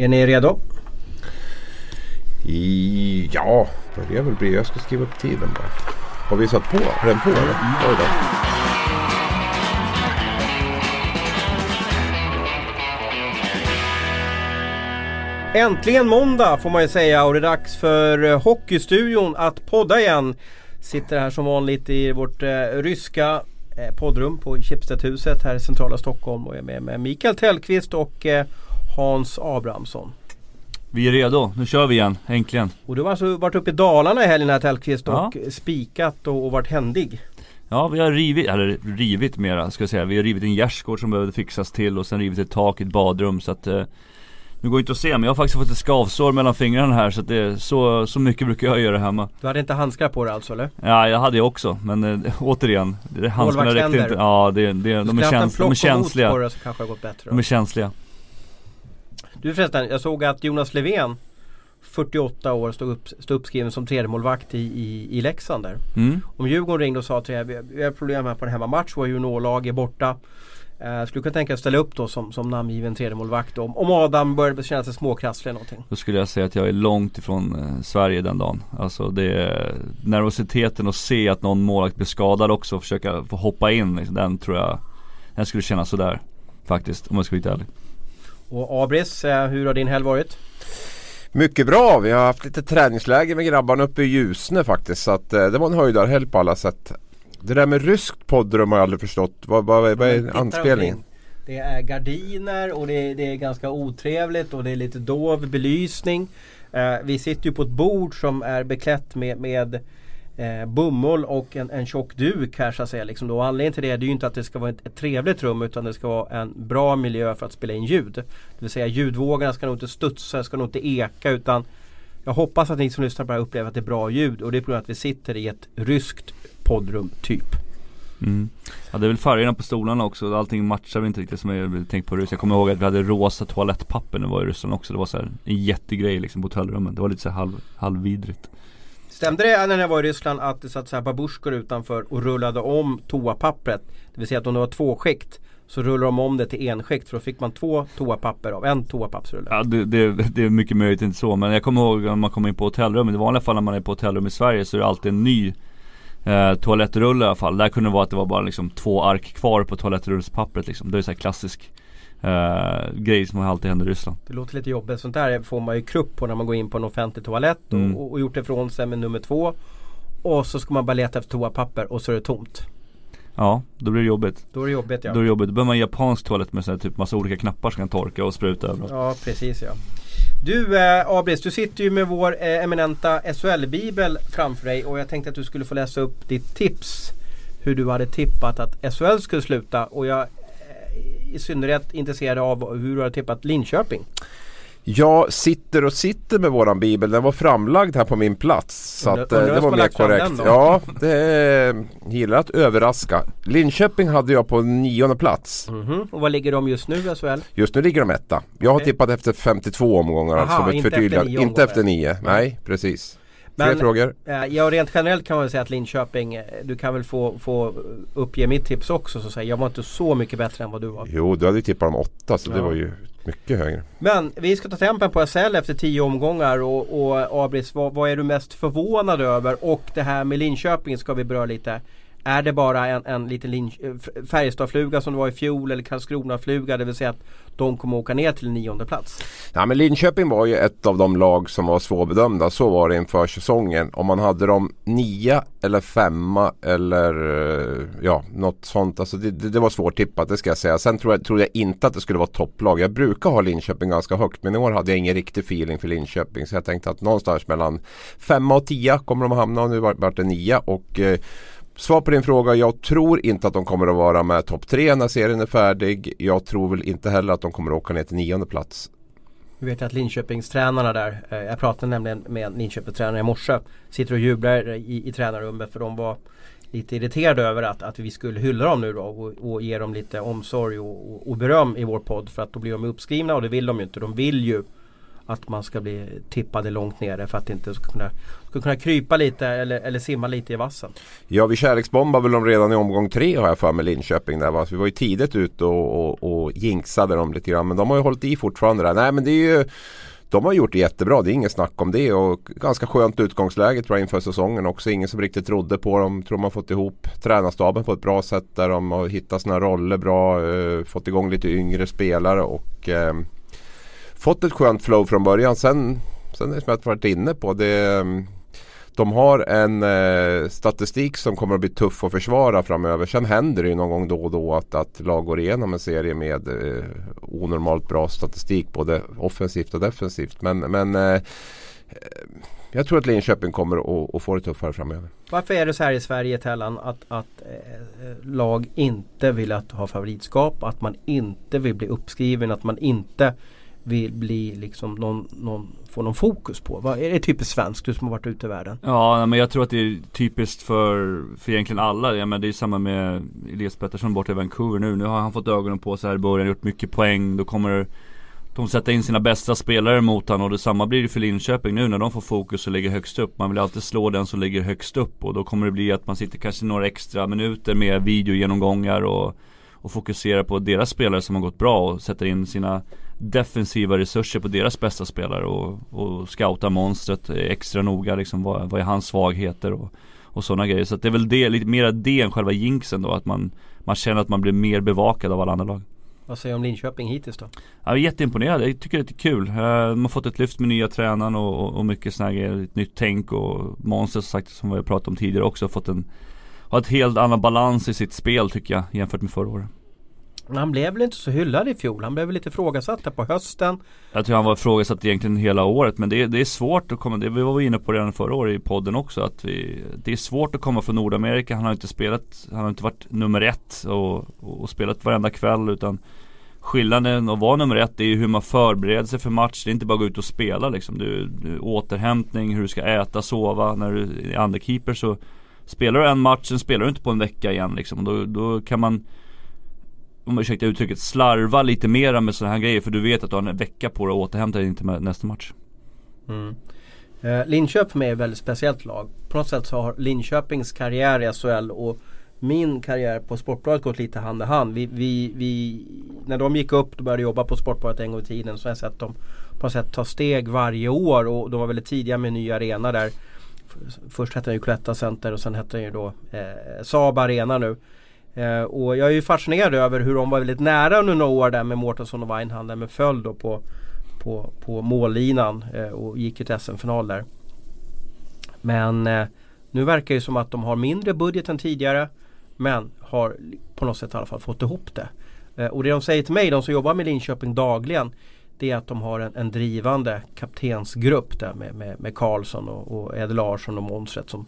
Är ni redo? I, ja, börjar väl bli. Jag ska skriva upp tiden bara. Har vi satt på? Är den på eller? Oj då. Äntligen måndag får man ju säga och det är dags för eh, Hockeystudion att podda igen. Sitter här som vanligt i vårt eh, ryska eh, poddrum på Schibstedhuset här i centrala Stockholm och är med, med Mikael Tellqvist och eh, Hans Abrahamsson. Vi är redo, nu kör vi igen, äntligen. Och du har alltså varit uppe i Dalarna i helgen här Tellqvist och Ja. spikat och, och varit händig. Ja vi har rivit, eller rivit mera ska jag säga. Vi har rivit en gärdsgård som behövde fixas till och sen rivit ett tak i ett badrum så att eh, Nu går det inte att se men jag har faktiskt fått ett skavsår mellan fingrarna här så att det så, så mycket brukar jag göra hemma Du hade inte handskar på dig alltså eller? Ja jag hade jag också men eh, återigen det, Handskarna räckte inte, ja det, det, Du de, är käns, de är känsliga på dig så kanske det gått bättre. Då. De är känsliga Du förresten, jag såg att Jonas Levén 48 år stod, upp, stod uppskriven som tredjemålvakt i, i, i Leksand där. mm. Om Djurgården ringde och sa er, vi har- vi har problem här på en hemmamatch, våra juniorlag är borta. Eh, skulle du kunna tänka dig att ställa upp då som, som namngiven tredjemålvakt om, om Adam börjar känna sig småkrasslig eller någonting? Då skulle jag säga att jag är långt ifrån eh, Sverige den dagen Alltså det är nervositeten att se att någon målvakt blir skadad också och försöka få hoppa in liksom, Den tror jag Den skulle kännas sådär Faktiskt om jag ska vara lite ärlig Och Abris, eh, hur har din helg varit? Mycket bra. Vi har haft lite träningsläger med grabbarna uppe i Ljusne faktiskt. Så att, eh, det var en höjdarhelg på alla sätt. Det där med ryskt poddrum har jag aldrig förstått. Vad, vad, vad är anspelningen? Det är gardiner och det är, det är ganska otrevligt och det är lite dov belysning. Eh, vi sitter ju på ett bord som är beklätt med, med eh, bomull och en, en tjock duk här så att säga. Liksom då. Och Anledningen till det är ju inte att det ska vara ett, ett trevligt rum utan det ska vara en bra miljö för att spela in ljud. Det vill säga ljudvågorna ska nog inte studsa, ska nog inte eka utan jag hoppas att ni som lyssnar på det här upplever att det är bra ljud och det är på grund av att vi sitter i ett ryskt poddrum typ. mm. Ja det är väl färgerna på stolarna också, allting matchar vi inte riktigt som jag tänkt på Ryssland Jag kommer ihåg att vi hade rosa toalettpapper när vi var i Ryssland också Det var så här en jättegrej liksom på hotellrummen Det var lite så här halv, halvvidrigt Stämde det när jag var i Ryssland att det satt så här babusjkor utanför och rullade om toapappret? Det vill säga att om det var tvåskikt så rullade de om det till enskikt för då fick man två toapapper av en toapappsrulle. Ja det, det, det är mycket möjligt inte så men jag kommer ihåg när man kom in på hotellrum I vanliga fall när man är på hotellrum i Sverige så är det alltid en ny eh, toalettrulle i alla fall Där kunde det vara att det var bara liksom två ark kvar på toalettrullspappret liksom Det är så här klassisk eh, grej som alltid händer i Ryssland Det låter lite jobbigt. Sånt där får man ju krupp på när man går in på en offentlig toalett och, Mm. och, och gjort ifrån sig med nummer två. Och så ska man bara leta efter toapapper och så är det tomt. Ja, då blir det jobbigt Då är det jobbigt ja. Då är det jobbigt, då behöver man en japansk toalett med typ massa olika knappar som kan torka och spruta överallt Ja precis ja. Du eh, Abris, du sitter ju med vår eh, eminenta SHL-bibel framför dig och jag tänkte att du skulle få läsa upp ditt tips. Hur du hade tippat att SHL skulle sluta och jag i synnerhet intresserad av hur du har tippat Linköping. Jag sitter och sitter med våran bibel. Den var framlagd här på min plats. Så att, eh, det var mer korrekt. Ja, det gillar att överraska. Linköping hade jag på nionde plats. Mhm. Och vad ligger de just nu SHL? Just nu ligger de etta. Jag har tippat efter 52 omgångar. Aha, alltså, som ett inte efter nio Inte omgångar. efter nio. Nej, precis. Men- frågor? Eh, ja rent generellt kan man väl säga att Linköping, eh, du kan väl få, få uppge mitt tips också så att säga. Jag var inte så mycket bättre än vad du var. Jo, du hade ju tippat om åtta så det Ja. var ju mycket högre. Men vi ska ta tempen på SL efter tio omgångar och, och Abris, vad, vad är du mest förvånad över? Och det här med Linköping ska vi beröra lite. Är det bara en, en liten Lin- eh, Färjestadfluga som det var i fjol eller Karlskronafluga? Det vill säga att de kommer åka ner till nionde plats. Ja, men Linköping var ju ett av de lag som var svårbedömda. Så var det inför säsongen. Om man hade dem nia eller femma eller eh, ja, något sånt. Alltså det, det, det var svårt tippat, det ska jag säga. Sen tror jag, trodde jag inte att det skulle vara topplag. Jag brukar ha Linköping ganska högt. Men i år hade jag ingen riktig feeling för Linköping. Så jag tänkte att någonstans mellan femma och tia kommer de att hamna. Och nu vart vart det nia. Och eh, Svar på din fråga, jag tror inte att de kommer att vara med topp tre när serien är färdig. Jag tror väl inte heller att de kommer att åka ner till nionde plats. Vi vet att Linköpingstränarna där, eh, jag pratade nämligen med Linköpingstränarna i morse, sitter och jublar i, i tränarrummet för de var lite irriterade över att, att vi skulle hylla dem nu då och, och ge dem lite omsorg och, och, och beröm i vår podd för att då blir de uppskrivna och det vill de ju inte. De vill ju att man ska bli tippade långt nere för att inte ska kunna, ska kunna krypa lite eller, eller simma lite i vassen. Ja vi kärleksbombade väl dem redan i omgång tre har jag för mig Linköping. Där, va? Så vi var ju tidigt ute och, och, och jinxade dem lite grann men de har ju hållit i fortfarande där. Nej men det är ju de har gjort det jättebra, det är inget snack om det och ganska skönt utgångsläge tror jag inför säsongen också. Ingen som riktigt trodde på dem. Tror de har fått ihop tränarstaben på ett bra sätt där de har hittat sina roller bra. Eh, fått igång lite yngre spelare och eh, fått ett skönt flow från början. Sen, sen är det som jag varit inne på. Det, de har en eh, statistik som kommer att bli tuff att försvara framöver. Sen händer det ju någon gång då och då att, att lag går igenom en serie med eh, onormalt bra statistik både offensivt och defensivt. Men, men eh, eh jag tror att Linköping kommer att, att få det tuffare framöver. Varför är det så här i Sverige Tellan att, att eh, lag inte vill att ha favoritskap, att man inte vill bli uppskriven, att man inte vill bli liksom någon, någon, få någon fokus på? Vad, är det typiskt svenskt, du som har varit ute i världen? Ja, men jag tror att det är typiskt för, för egentligen alla. Ja, men det är samma med Elias Pettersson borta i Vancouver nu. Nu har han fått ögonen på sig här i början, gjort mycket poäng. Då kommer de sätta in sina bästa spelare mot honom och detsamma blir det för Linköping nu när de får fokus och ligger högst upp. Man vill alltid slå den som ligger högst upp och då kommer det bli att man sitter kanske några extra minuter med videogenomgångar och, och fokuserar på deras spelare som har gått bra och sätter in sina defensiva resurser på deras bästa spelare och, och scouta monstret extra noga liksom vad, vad är hans svagheter och, och sådana grejer. Så det är väl det, lite mer det än själva jinxen då att man, man känner att man blir mer bevakad av alla andra lag. Vad säger du om Linköping hittills då? Jag är jätteimponerad, jag tycker det är kul. Eh, de har fått ett lyft med nya tränaren och, och, och mycket sådana grejer, ett nytt tänk och Monster som sagt som vi har pratat om tidigare också har fått en Har ett helt annan balans i sitt spel tycker jag jämfört med förra året. Men Han blev väl inte så hyllad i fjol. Han blev väl lite ifrågasatt där på hösten. Jag tror han var ifrågasatt egentligen hela året men det, det är svårt att komma, det vi var inne på redan förra året i podden också att vi, Det är svårt att komma från Nordamerika, han har inte spelat, han har inte varit nummer ett och, och spelat varenda kväll utan Skillnaden att vara nummer ett Det är ju hur man förbereder sig för match. Det är inte bara att gå ut och spela liksom. Du, du, återhämtning, hur du ska äta, sova. När du är underkeeper så Spelar du en match, sen spelar du inte på en vecka igen liksom. Då, då kan man om ursäkta uttrycket, slarva lite mera med sådana här grejer för du vet att du har en vecka på dig att återhämta dig till nästa match. Mm. Eh, Linköping för mig är ett väldigt speciellt lag. På något sätt så har Linköpings karriär i SHL och min karriär på Sportbladet gått lite hand i hand. Vi, vi, vi, när de gick upp och började jobba på Sportbladet en gång i tiden så har jag sett dem på något sätt ta steg varje år och de var väldigt tidiga med en ny arena där. Först hette den ju Cloetta Center och sen hette den ju då eh, Saab Arena nu. Eh, och jag är ju fascinerad över hur de var väldigt nära under några år där med Mårtensson och Weinhandel men föll då på, på, på mållinan eh, och gick till SM-final där. Men eh, nu verkar det som att de har mindre budget än tidigare men har på något sätt i alla fall fått ihop det. Eh, och det de säger till mig, de som jobbar med Linköping dagligen det är att de har en, en drivande kaptensgrupp där med, med, med Karlsson och, och Ed Larsson och Månsrätt som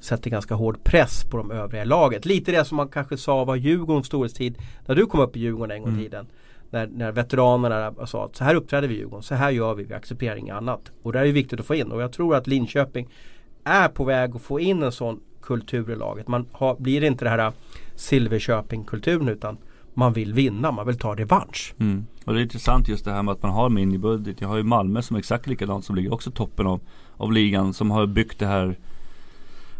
sätter ganska hård press på de övriga laget. Lite det som man kanske sa var Djurgårdens storhetstid när du kom upp i Djurgården en gång i mm. tiden. När, när veteranerna sa att så här uppträder vi i Djurgården, så här gör vi, vi accepterar inget annat. Och det är viktigt att få in och jag tror att Linköping är på väg att få in en sån kultur i laget. Man har, blir inte det här äh, Silverköping-kulturen utan man vill vinna, man vill ta revansch. Mm. Och det är intressant just det här med att man har minibudget. Jag har ju Malmö som är exakt likadant som ligger också toppen av, av ligan som har byggt det här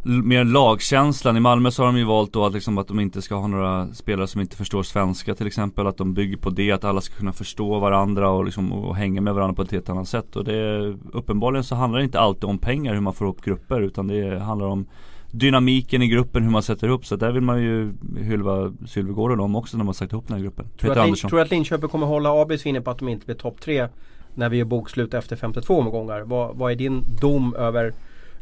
mer lagkänslan. I Malmö så har de ju valt då att, liksom, att de inte ska ha några spelare som inte förstår svenska till exempel. Att de bygger på det, att alla ska kunna förstå varandra och, liksom, och hänga med varandra på ett helt annat sätt. Och det, uppenbarligen så handlar det inte alltid om pengar hur man får ihop grupper utan det handlar om dynamiken i gruppen, hur man sätter ihop. Så där vill man ju hylla Sylvegård och dem också när man sagt ihop den här gruppen. Tror du att, tror att Linköping kommer hålla Abis inne på att de inte blir topp tre när vi gör bokslut efter 52 omgångar? Vad, vad är din dom över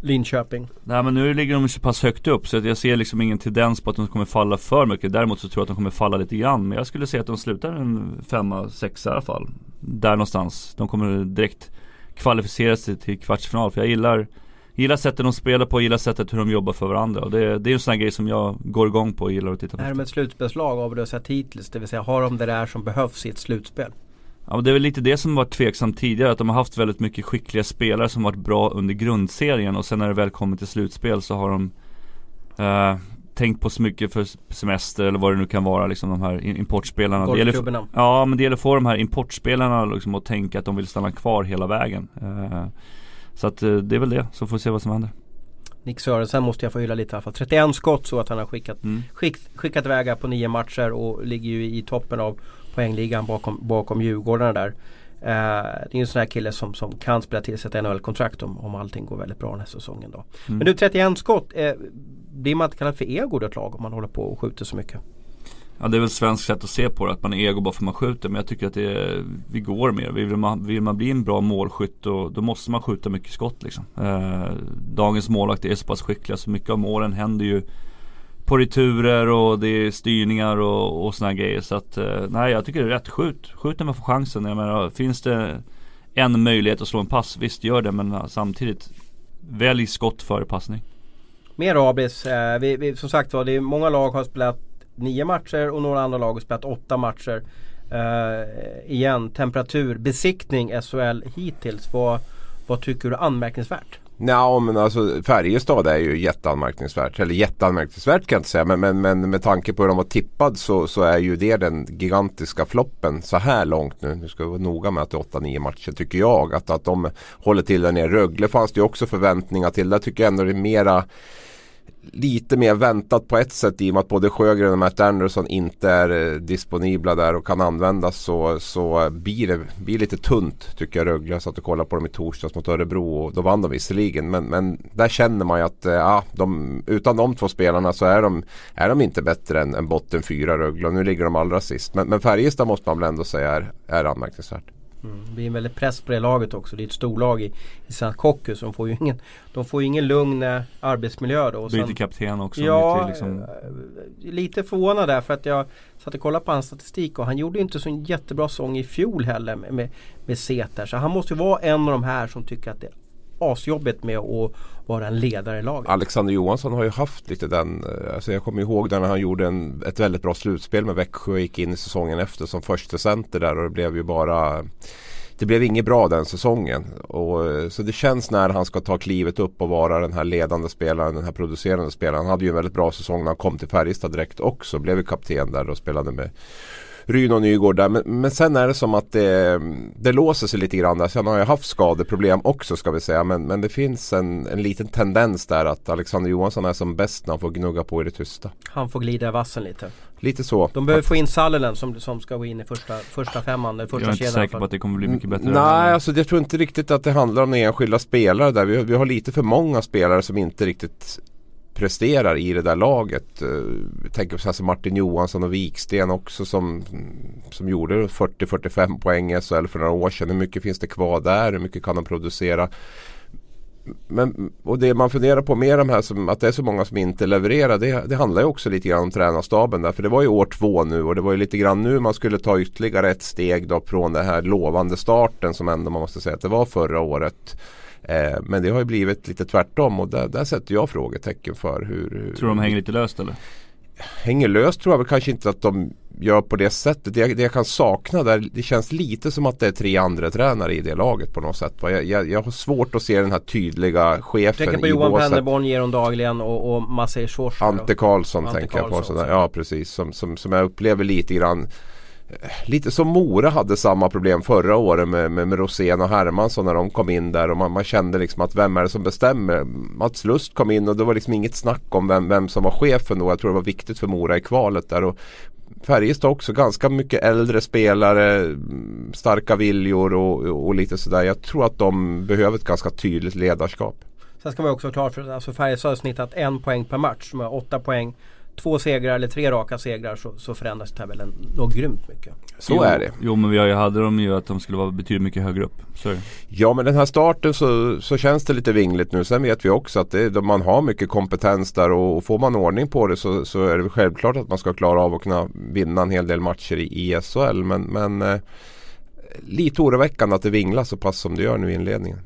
Linköping. Nej men nu ligger de så pass högt upp så att jag ser liksom ingen tendens på att de kommer falla för mycket. Däremot så tror jag att de kommer falla lite grann. Men jag skulle säga att de slutar en femma, sexa i alla fall. Där någonstans. De kommer direkt kvalificera sig till kvartsfinal. För jag gillar Gillar sättet de spelar på, gillar sättet hur de jobbar för varandra. Och det, det är en sån här grej som jag går igång på och gillar att titta på. Är de ett slutspelslag av vad du har sett hittills? Det vill säga har de det där som behövs i ett slutspel? Ja men det är väl lite det som varit tveksamt tidigare, att de har haft väldigt mycket skickliga spelare som varit bra under grundserien och sen när det väl kommer till slutspel så har de eh, tänkt på så mycket för semester eller vad det nu kan vara liksom de här importspelarna. Det gäller, ja men det gäller att få de här importspelarna liksom att tänka att de vill stanna kvar hela vägen. Eh, så att eh, det är väl det, så får vi se vad som händer. Nick Sörensen måste jag få hylla lite i alla fall. 31 skott så att han har skickat, mm. skick, skickat iväg på nio matcher och ligger ju i toppen av poängligan bakom, bakom Djurgårdarna där. Uh, det är ju en sån här kille som, som kan spela till sig ett NHL-kontrakt om, om allting går väldigt bra den här säsongen då. Mm. Men du 31 skott, eh, blir man inte kallad för ego i ett lag om man håller på och skjuter så mycket? Ja det är väl svenskt sätt att se på det, att man är ego bara för att man skjuter. Men jag tycker att det är, vi går mer. Vill man, vill man bli en bra målskytt då, då måste man skjuta mycket skott liksom. Eh, dagens målvakter är så pass skickliga så mycket av målen händer ju på returer och det är styrningar och, och såna grejer. Så att eh, nej jag tycker det är rätt. Skjut, skjut när man får chansen. Jag menar, finns det en möjlighet att slå en pass, visst gör det. Men samtidigt, välj skott före passning. Mer Abris. Eh, vi, vi, som sagt var, det är många lag har spelat nio matcher och några andra lag har spelat åtta matcher. Eh, igen, temperatur, besiktning SHL hittills. Vad, vad tycker du är anmärkningsvärt? Ja men alltså Färjestad är ju jätteanmärkningsvärt. Eller jätteanmärkningsvärt kan jag inte säga. Men, men, men med tanke på hur de var tippad så, så är ju det den gigantiska floppen så här långt nu. Nu ska vi vara noga med att det är 8-9 matcher tycker jag. Att, att de håller till där nere. Rögle fanns det ju också förväntningar till. Där tycker jag ändå det är mera lite mer väntat på ett sätt i och med att både Sjögren och Matt Anderson inte är eh, disponibla där och kan användas så, så blir det blir lite tunt tycker jag Rögle. Jag satt och kollade på dem i torsdags mot Örebro och då vann de visserligen. Men, men där känner man ju att eh, ja, de, utan de två spelarna så är de, är de inte bättre än, än botten fyra Rögle och nu ligger de allra sist. Men, men Färjestad måste man väl ändå säga är, är anmärkningsvärt. Mm. Det blir en väldigt press på det laget också. Det är ett storlag i, i St. Kokkus. De får ju ingen, de får ingen lugn eh, arbetsmiljö då. Byter kapten också. Ja, lite, liksom... Eh, lite förvånad där för att jag satt och kollade på hans statistik och han gjorde inte så en jättebra sång i fjol heller med, med, med Säter. Så han måste ju vara en av de här som tycker att det asjobbigt med att vara en ledare i laget. Alexander Johansson har ju haft lite den, eh, alltså jag kommer ihåg när han gjorde en, ett väldigt bra slutspel med Växjö och gick in i säsongen efter som första center där och det blev ju bara det blev inget bra den säsongen. Och, eh, så det känns när han ska ta klivet upp och vara den här ledande spelaren, den här producerande spelaren. Han hade ju en väldigt bra säsong när han kom till Färjestad direkt också. Blev ju kapten där och spelade med Ryn och Nygård där. Men, men sen är det som att det, det låser sig lite grann. Sen har jag haft skadeproblem också ska vi säga. Men, men det finns en, en liten tendens där att Alexander Johansson är som bäst när han får gnugga på i det tysta. Han får glida i vassen lite. Lite så. De behöver få in Sallinen som, som ska gå in i första, första femman, första Jag är inte säker på att det kommer bli mycket bättre. Nej, alltså jag tror inte riktigt att det handlar om enskilda spelare där. Vi, vi har lite för många spelare som inte riktigt presterar i det där laget. Eh, Jag tänker på alltså Martin Johansson och Viksten också som, som gjorde 40-45 poäng i SHL för några år sedan. Hur mycket finns det kvar där? Hur mycket kan de producera? Men, och det man funderar på med de här som, att det är så många som inte levererar det, det handlar ju också lite grann om tränarstaben där. För det var ju år två nu och det var ju lite grann nu man skulle ta ytterligare ett steg då från den här lovande starten som ändå man måste säga att det var förra året. Eh, men det har ju blivit lite tvärtom och där, där sätter jag frågetecken för hur, hur Tror du de hänger lite löst eller? Hänger löst tror jag väl kanske inte att de gör på det sättet. Det, det jag kan sakna där, det känns lite som att det är tre andra tränare i det laget på något sätt. Jag, jag, jag har svårt att se den här tydliga chefen tänker på Johan Pennerborn, Geron Dagligen och, och Maciej Sorsa. Ante Karlsson Ante tänker Karlsson, jag på. Sådär. Ja precis, som, som, som jag upplever lite grann Eh, lite som Mora hade samma problem förra året med, med, med Rosén och Hermansson när de kom in där och man, man, kände liksom att vem är det som bestämmer? Mats Lust kom in och det var liksom inget snack om vem, vem som var chefen då. Jag tror det var viktigt för Mora i kvalet där. Och Färjestad också ganska mycket äldre spelare, starka viljor och, och lite sådär. Jag tror att de behöver ett ganska tydligt ledarskap. Sen ska man också ha klart för att alltså Färjestad har snittat en poäng per match. De har åtta poäng två segrar eller tre raka segrar så, så förändras tabellen något grymt mycket. Så jo, är det. Jo men vi hade de ju att de skulle vara betydligt mycket högre upp. Sorry. Ja men den här starten så, så känns det lite vingligt nu. Sen vet vi också att det, man har mycket kompetens där och, och får man ordning på det så, så är det självklart att man ska klara av att kunna vinna en hel del matcher i, i SHL. Men, men eh, lite oroväckande att det vinglar så pass som det gör nu i inledningen.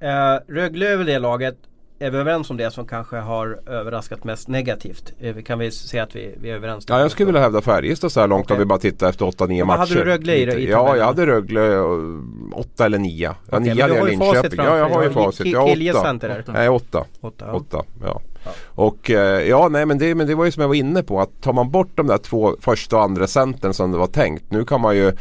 Eh, Rögle är väl det laget är vi överens om det som kanske har överraskat mest negativt? Eh, kan vi säga att vi, vi är överens? Ja, jag skulle vilja hävda Färjestad så här långt Okej. om vi bara tittar efter 8-9 matcher. hade du Rögle i i Ja, jag hade Rögle 8 eller 9. Ja, Okej, 9 men hade jag Linköping. Ja, jag har ju facit. Jag har 8. center där. Nej, 8. Åtta, ja. 8, ja. Ja. Och eh, ja, nej men det, men det var ju som jag var inne på att tar man bort de där två första och andra centern som det var tänkt. Nu kan man ju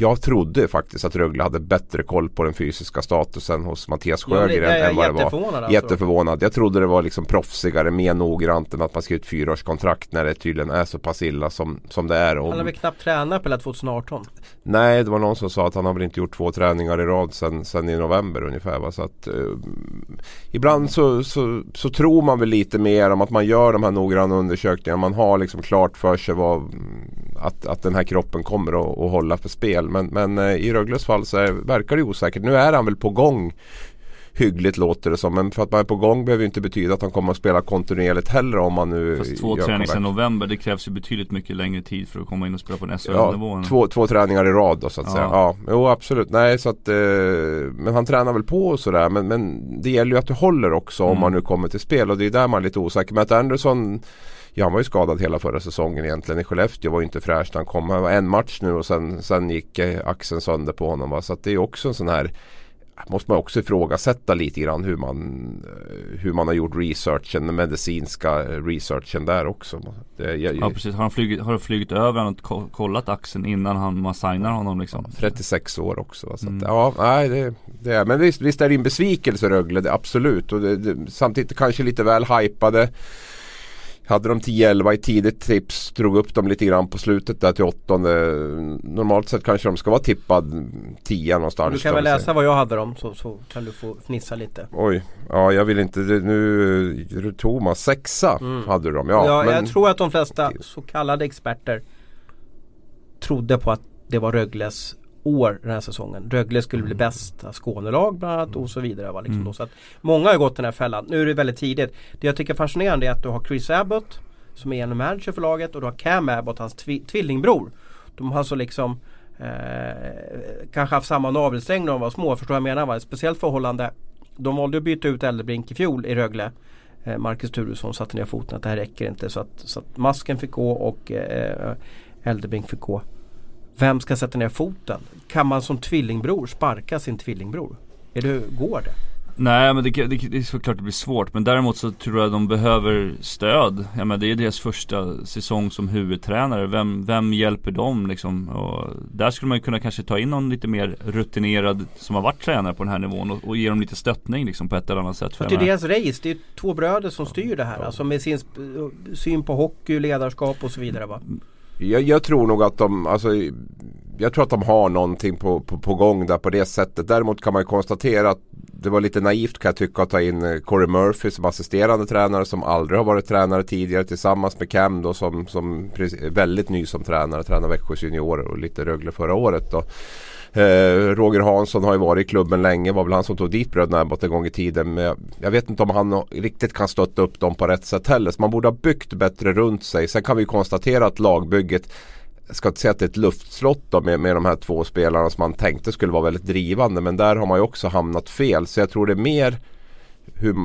jag trodde faktiskt att Rögle hade bättre koll på den fysiska statusen hos Mattias Ja, Sjögren jag än vad det var. alltså. Jätteförvånad. Jag trodde det var liksom proffsigare, mer noggrant än att man skriver ett fyraårskontrakt när det tydligen är så pass illa som, som det är. Och, Han har väl knappt tränat på hela 2018? Nej, det var någon som sa att han har väl inte gjort två träningar i rad sen, sen i november ungefär. Va? Så att, eh, ibland så, så, så tror man väl lite mer om att man gör de här noggranna undersökningarna. Man har liksom klart för sig vad, att, att den här kroppen kommer att, att hålla för spel. Men, men eh, i Rögles fall så är, verkar det osäkert. Nu är han väl på gång hyggligt låter det som. Men för att man är på gång behöver ju inte betyda att han kommer att spela kontinuerligt heller om man nu Fast två träningar sedan november, det krävs ju betydligt mycket längre tid för att komma in och spela på en Ja, SHL-nivå. två, två träningar i rad då så att Ja. säga. Ja, jo absolut. Nej, så att, eh, men han tränar väl på och sådär. Men, men det gäller ju att du håller också om Mm. man nu kommer till spel. Och det är där man är lite osäker. Men att Anderson Ja han var ju skadad hela förra säsongen egentligen. I Skellefteå var ju inte fräsch när han kom. Han var en match nu och sen, sen gick eh, axeln sönder på honom. Va? Så att det är också en sån här Måste man också ifrågasätta lite grann hur man, eh, hur man har gjort researchen, den medicinska eh, researchen där också. Det, jag, Ja precis, har han flugit, har han flugit över och ko- kollat axeln innan han, man signar honom liksom? 36 år också. Va? Så Mm. att, ja, nej, det, det är, men visst, visst är det en besvikelse Rögle, det, absolut. Och det, samtidigt kanske lite väl hypade. Hade de 10-11 i tidigt tips, drog upp dem lite grann på slutet där till åttonde. Normalt sett kanske de ska vara tippad 10 någonstans. Du kan väl läsa vad jag hade dem så, så kan du få fnissa lite. Oj, ja jag vill inte, nu Thomas, sexa Mm. hade du dem. Ja, Ja, men, Jag tror att de flesta så kallade experter trodde på att det var Rögles år den här säsongen. Rögle skulle bli bästa Skånelag bland annat och så vidare. Va? Liksom Mm. Så att många har gått den här fällan. Nu är det väldigt tidigt. Det jag tycker är fascinerande är att du har Chris Abbott som är en manager för laget och du har Cam Abbott, hans tvi- tvillingbror. De har alltså liksom eh, kanske haft samma navelsträng när de var små. Förstår vad jag menar? Va? Ett speciellt förhållande. De valde att byta ut Eldebrink i fjol i Rögle. Eh, Marcus Turesson satte ner foten att det här räcker inte. Så att, så att Masken fick gå och eh, Eldebrink fick gå. Vem ska sätta ner foten? Kan man som tvillingbror sparka sin tvillingbror? Är det, går det? Nej men det, det, det är såklart det blir svårt men däremot så tror jag de behöver stöd. Ja, men det är deras första säsong som huvudtränare. Vem, vem hjälper dem liksom? Och där skulle man ju kunna kanske ta in någon lite mer rutinerad som har varit tränare på den här nivån och, och ge dem lite stöttning liksom på ett eller annat sätt. För det är deras race. Det är två bröder som styr det här. Alltså med sin syn på hockey, ledarskap och så vidare. Va? Jag, jag tror nog att de, alltså, jag tror att de har någonting på, på, på gång där på det sättet. Däremot kan man ju konstatera att det var lite naivt kan jag tycka att ta in eh, Corey Murphy som assisterande tränare som aldrig har varit tränare tidigare tillsammans med Cam då som, som är väldigt ny som tränare. Tränar Växjös juniorer och lite Rögle förra året då. Eh, Roger Hansson har ju varit i klubben länge. var väl han som tog dit bröderna Abbott en gång i tiden. Men jag vet inte om han riktigt kan stötta upp dem på rätt sätt heller. Så man borde ha byggt bättre runt sig. Sen kan vi konstatera att lagbygget jag ska inte säga att det är ett luftslott då med, med de här två spelarna som man tänkte skulle vara väldigt drivande. Men där har man ju också hamnat fel. Så jag tror det är mer hur,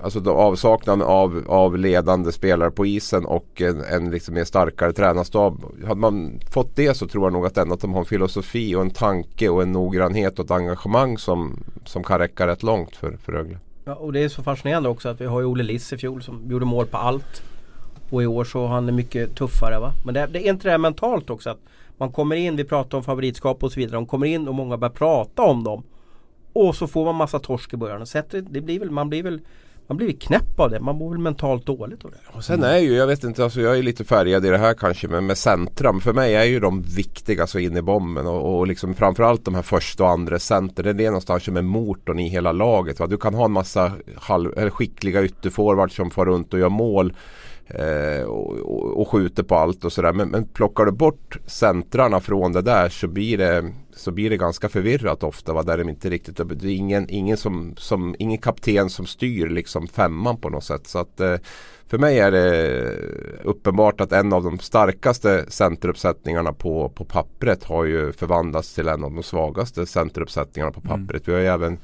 alltså avsaknaden av, av ledande spelare på isen och en, en liksom mer starkare tränarstab. Hade man fått det så tror jag nog att, ändå att de har en filosofi och en tanke och en noggrannhet och ett engagemang som, som kan räcka rätt långt för, för Rögle. Ja, och det är så fascinerande också att vi har ju Olle Liss i fjol som gjorde mål på allt. Och i år så har han det mycket tuffare va. Men det, det är inte det här mentalt också att man kommer in, vi pratar om favoritskap och så vidare. De kommer in och många börjar prata om dem. Och så får man massa torsk i början. Och sätter, det blir väl, man blir väl man blir knäpp av det. Man mår väl mentalt dåligt av det. Och sen är ju, jag vet inte, alltså jag är lite färgad i det här kanske men med centrum. För mig är ju de viktiga så in i bomben och, och liksom framförallt de här första och andra center. Det är någonstans som är motorn i hela laget. Va? Du kan ha en massa halv, eller skickliga ytterforwards som far runt och gör mål. Eh, och, och, skjuter på allt och sådär. Men, men plockar du bort centrarna från det där så blir det så blir det ganska förvirrat ofta. Va? Där de inte riktigt, det är ingen, ingen, som, som, ingen kapten som styr liksom femman på något sätt. Så att, eh, för mig är det uppenbart att en av de starkaste centeruppsättningarna på, på pappret har ju förvandlats till en av de svagaste centeruppsättningarna på mm. pappret. Mm. Vi har ju även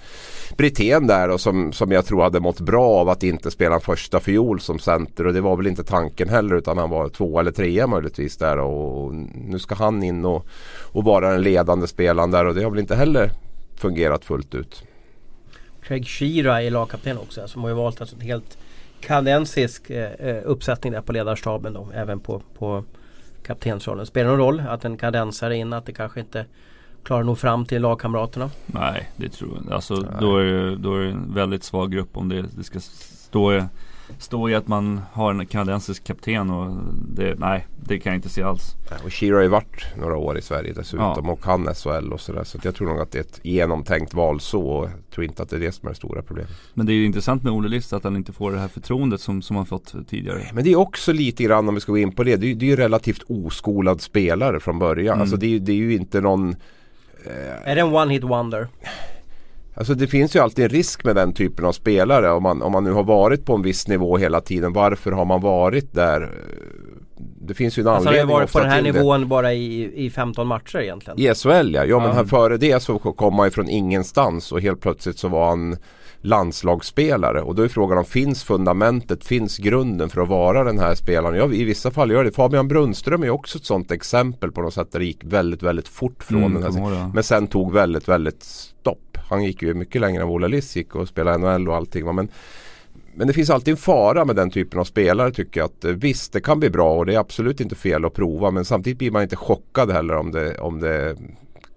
Brithén där och som, som jag tror hade mått bra av att inte spela en första fiol som center och det var väl inte tanken heller utan han var två eller trea möjligtvis där och nu ska han in och, och vara den ledande spelaren där och det har väl inte heller fungerat fullt ut. Craig Shearer är lagkapten också som har ju valt alltså ett helt kanadensisk eh, eh, uppsättning där på ledarstaben då, även på, på kaptensrollen. Spelar det någon roll att en kanadensare är in, att det kanske inte klarar nog fram till lagkamraterna? Nej, det tror jag inte. Alltså, då, är det, då är det en väldigt svag grupp om det, det ska stå står i att man har en kanadensisk kapten och det, nej, det kan jag inte se alls. och Shira har ju varit några år i Sverige dessutom ja. och kan SHL och sådär. Så jag tror nog att det är ett genomtänkt val så. Och jag tror inte att det är det som är det stora problemet. Men det är ju intressant med Olle List att han inte får det här förtroendet som, som han fått tidigare. Men det är också lite grann om vi ska gå in på det. Det är, det är ju relativt oskolad spelare från början. Mm. Alltså det är, det är ju inte någon eh... Är det en one hit wonder? Alltså det finns ju alltid en risk med den typen av spelare. Om man, om man nu har varit på en viss nivå hela tiden. Varför har man varit där? Det finns ju en alltså anledning. Har varit på den här nivån det. bara i, i 15 matcher egentligen? I SHL ja. Ja men här, före det så kom han ju från ingenstans och helt plötsligt så var han landslagsspelare. Och då är frågan om finns fundamentet, finns grunden för att vara den här spelaren? Ja, I vissa fall gör det. Fabian Brunström är också ett sånt exempel på något sätt där det gick väldigt, väldigt fort från mm, den här. Men sen tog väldigt, väldigt stopp. Han gick ju mycket längre än Ola Liss gick och spelade NHL och allting. Men, men det finns alltid en fara med den typen av spelare tycker jag. Att, eh, visst, det kan bli bra och det är absolut inte fel att prova. Men samtidigt blir man inte chockad heller om det, om det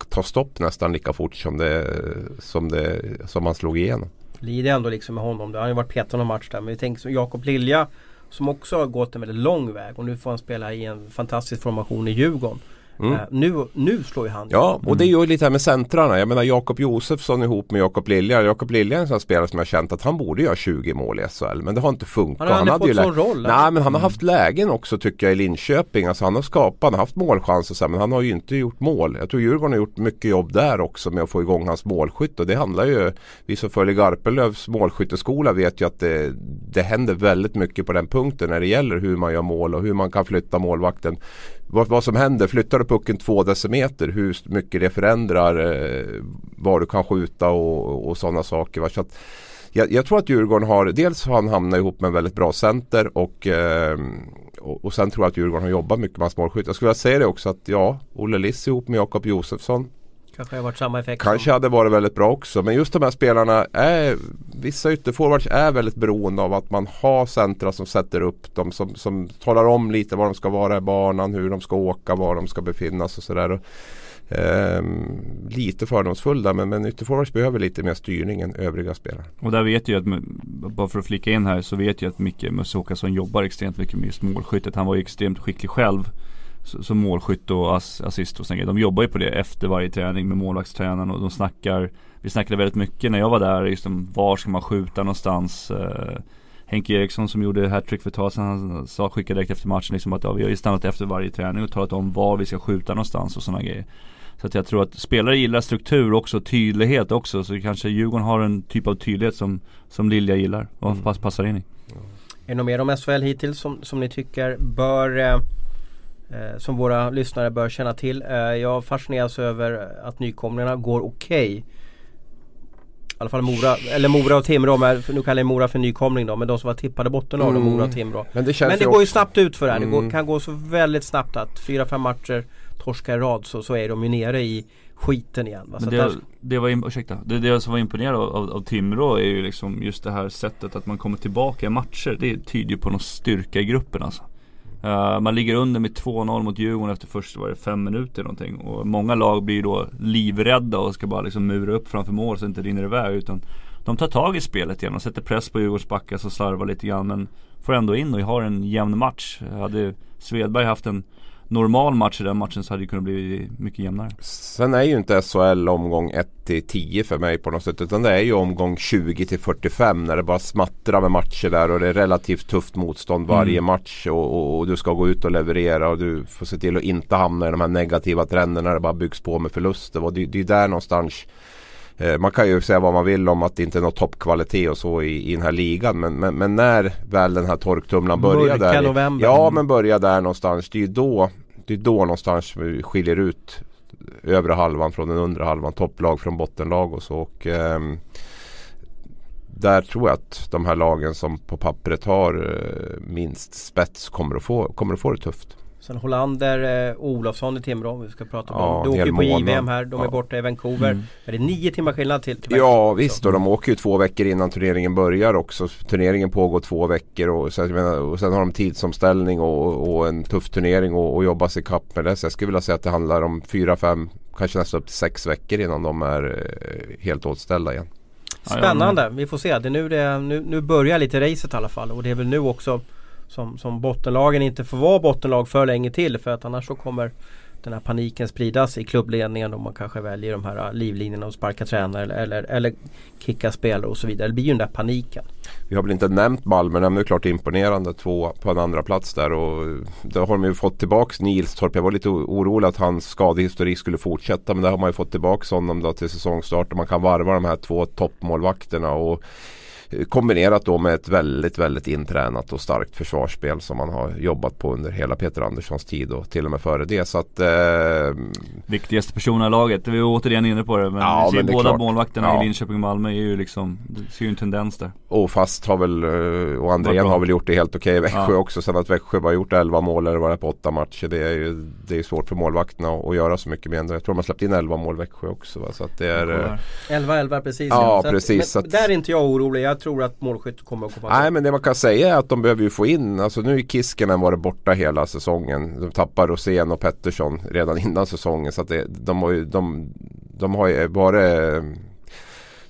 tar stopp nästan lika fort som, det, som, det, som man slog igenom. Lider ändå liksom med honom. Han har ju varit petad någon match där. Men vi tänker som Jakob Lilja som också har gått en väldigt lång väg och nu får han spela i en fantastisk formation i Djurgården. Mm. Uh, nu, nu slår ju han Ja och det är ju lite här med centrarna. Jag menar Jakob Josefsson ihop med Jakob Lilja. Jakob Lilja är en sån spelare som jag känt att han borde göra 20 mål i SHL. Men det har inte funkat. Han har aldrig fått sån roll? Nej men han har mm. haft lägen också tycker jag i Linköping. Alltså han har skapat, han har haft målchanser så här, men han har ju inte gjort mål. Jag tror Djurgården har gjort mycket jobb där också med att få igång hans målskytt. Och det handlar ju, vi som följer Garpenlövs målskytteskola vet ju att det, det händer väldigt mycket på den punkten när det gäller hur man gör mål och hur man kan flytta målvakten vad, vad som händer. Flyttar du pucken två decimeter hur mycket det förändrar eh, var du kan skjuta och, och sådana saker. Så att, jag, jag, tror att Djurgården har, dels har han hamnat ihop med en väldigt bra center och, eh, och, och, sen tror jag att Djurgården har jobbat mycket med hans målskytt. Jag skulle vilja säga det också att ja, Olle Liss ihop med Jakob Josefsson Kanske har varit samma effekt. Kanske som... hade varit väldigt bra också. Men just de här spelarna är Vissa ytterforwards är väldigt beroende av att man har centra som sätter upp dem. Som, som talar om lite var de ska vara i banan, hur de ska åka, var de ska befinnas och sådär. Eh, lite fördomsfull där men, men ytterforwards behöver lite mer styrning än övriga spelare. Och där vet jag att, bara för att flika in här så vet jag att Micke Musse Åkesson jobbar extremt mycket med just målskyttet. Han var ju extremt skicklig själv som målskytt och assist och sånt. De jobbar ju på det efter varje träning med målvaktstränaren och de snackar Vi snackade väldigt mycket när jag var där just om var ska man skjuta någonstans. Eh, Henke Eriksson som gjorde hattrick för ett tag sedan Han sa, skickade direkt efter matchen liksom att ja, vi har ju stannat efter varje träning och talat om var vi ska skjuta någonstans och sådana grejer. Så att jag tror att spelare gillar struktur också, tydlighet också. Så kanske Djurgården har en typ av tydlighet som, som Lilja gillar och mm. passar in i. Är det något mer om SHL hittills som, som ni tycker bör eh eh, som våra lyssnare bör känna till. Eh, jag fascineras över att nykomlingarna går okej. Okay. I alla fall Mora, eller Mora och Timrå, men nu kallar jag Mora för nykomling då. Men de som var tippade bottenlag mm. Mora och Timrå. Men det, men det går ju snabbt ut för det här. Mm. Det går, kan gå så väldigt snabbt att fyra, fem matcher torskar i rad så, så är de ju nere i skiten igen. Va? Men det, det, var, ursäkta, det, det som var imponerande av, av, av Timrå är ju liksom just det här sättet att man kommer tillbaka i matcher. Det tyder ju på någon styrka i gruppen alltså. Uh, man ligger under med 2-0 mot Djurgården efter först var det fem minuter någonting. Och många lag blir då livrädda och ska bara liksom mura upp framför mål så det inte rinner iväg. Utan de tar tag i spelet igen och sätter press på Djurgårds backar som slarvar lite grann. Men får ändå in och har en jämn match. Hade Svedberg haft en normal match i den matchen så hade det kunnat bli mycket jämnare. Sen är ju inte SHL omgång 1 till 10 för mig på något sätt. Utan det är ju omgång 20 till 45 när det bara smattrar med matcher där och det är relativt tufft motstånd varje mm. match. Och, och, och, du ska gå ut och leverera och du får se till att inte hamna i de här negativa trenderna när det bara byggs på med förluster. Och det, det är där någonstans man kan ju säga vad man vill om att det inte är något toppkvalitet och så i, i den här ligan. Men, men, men när väl den här torktumlaren börjar där. November. Ja men börjar där någonstans. Det är ju då, det är då någonstans vi skiljer ut övre halvan från den undre halvan. Topplag från bottenlag och så. Och, eh, där tror jag att de här lagen som på pappret har eh, minst spets kommer att få, kommer att få det tufft. Sen Hollander, eh, Olofsson i Timrå, vi ska prata om ja, dem. De åker på JVM här, de ja. är borta i Vancouver. Mm. Är det nio timmar skillnad till, till Ja visst och de åker ju två veckor innan turneringen börjar också. Turneringen pågår två veckor och sen, menar, och sen har de tidsomställning och, och en tuff turnering och, och jobba sig kapp med det. Så jag skulle vilja säga att det handlar om fyra, fem, kanske nästan upp till sex veckor innan de är eh, helt åtställda igen. Spännande, vi får se. Det är nu, det, nu, nu börjar lite racet i alla fall och det är väl nu också som, som bottenlagen inte får vara bottenlag för länge till för att annars så kommer den här paniken spridas i klubbledningen och man kanske väljer de här äh, livlinjerna och sparka tränare eller, eller, eller kicka spelare och så vidare. Det blir ju den där paniken. Vi har väl inte nämnt Malmö, men det är klart imponerande två på en andra plats där och då har de ju fått tillbaks Nilstorp. Jag var lite orolig att hans skadehistorik skulle fortsätta men där har man ju fått tillbaks honom då till säsongstart och man kan varva de här två toppmålvakterna och Kombinerat då med ett väldigt, väldigt intränat och starkt försvarsspel som man har jobbat på under hela Peter Anderssons tid och till och med före det. Så att, eh, Viktigaste personen i laget, vi är återigen inne på det. Men, ja, men det båda klart. målvakterna ja. i Linköping och Malmö är ju liksom, det ser ju en tendens där. Och fast har väl, eh, och Andrén har väl gjort det helt okej okay. Växjö ja. också. Sen att Växjö bara gjort 11 mål eller var det på 8 matcher. Det är ju det är svårt för målvakterna att göra så mycket mer. Jag tror de har släppt in 11 mål Växjö också. Va? Så att det är... 11-11 eh, precis. Ja, ja. precis. Att, men, där är inte jag orolig. Jag tror att målskytt kommer att komma Nej men det man kan säga är att de behöver ju få in, alltså nu är Kiskinen varit borta hela säsongen. De tappar Rosén och Pettersson redan innan säsongen. Så att det, de, har ju, de, de har ju bara eh,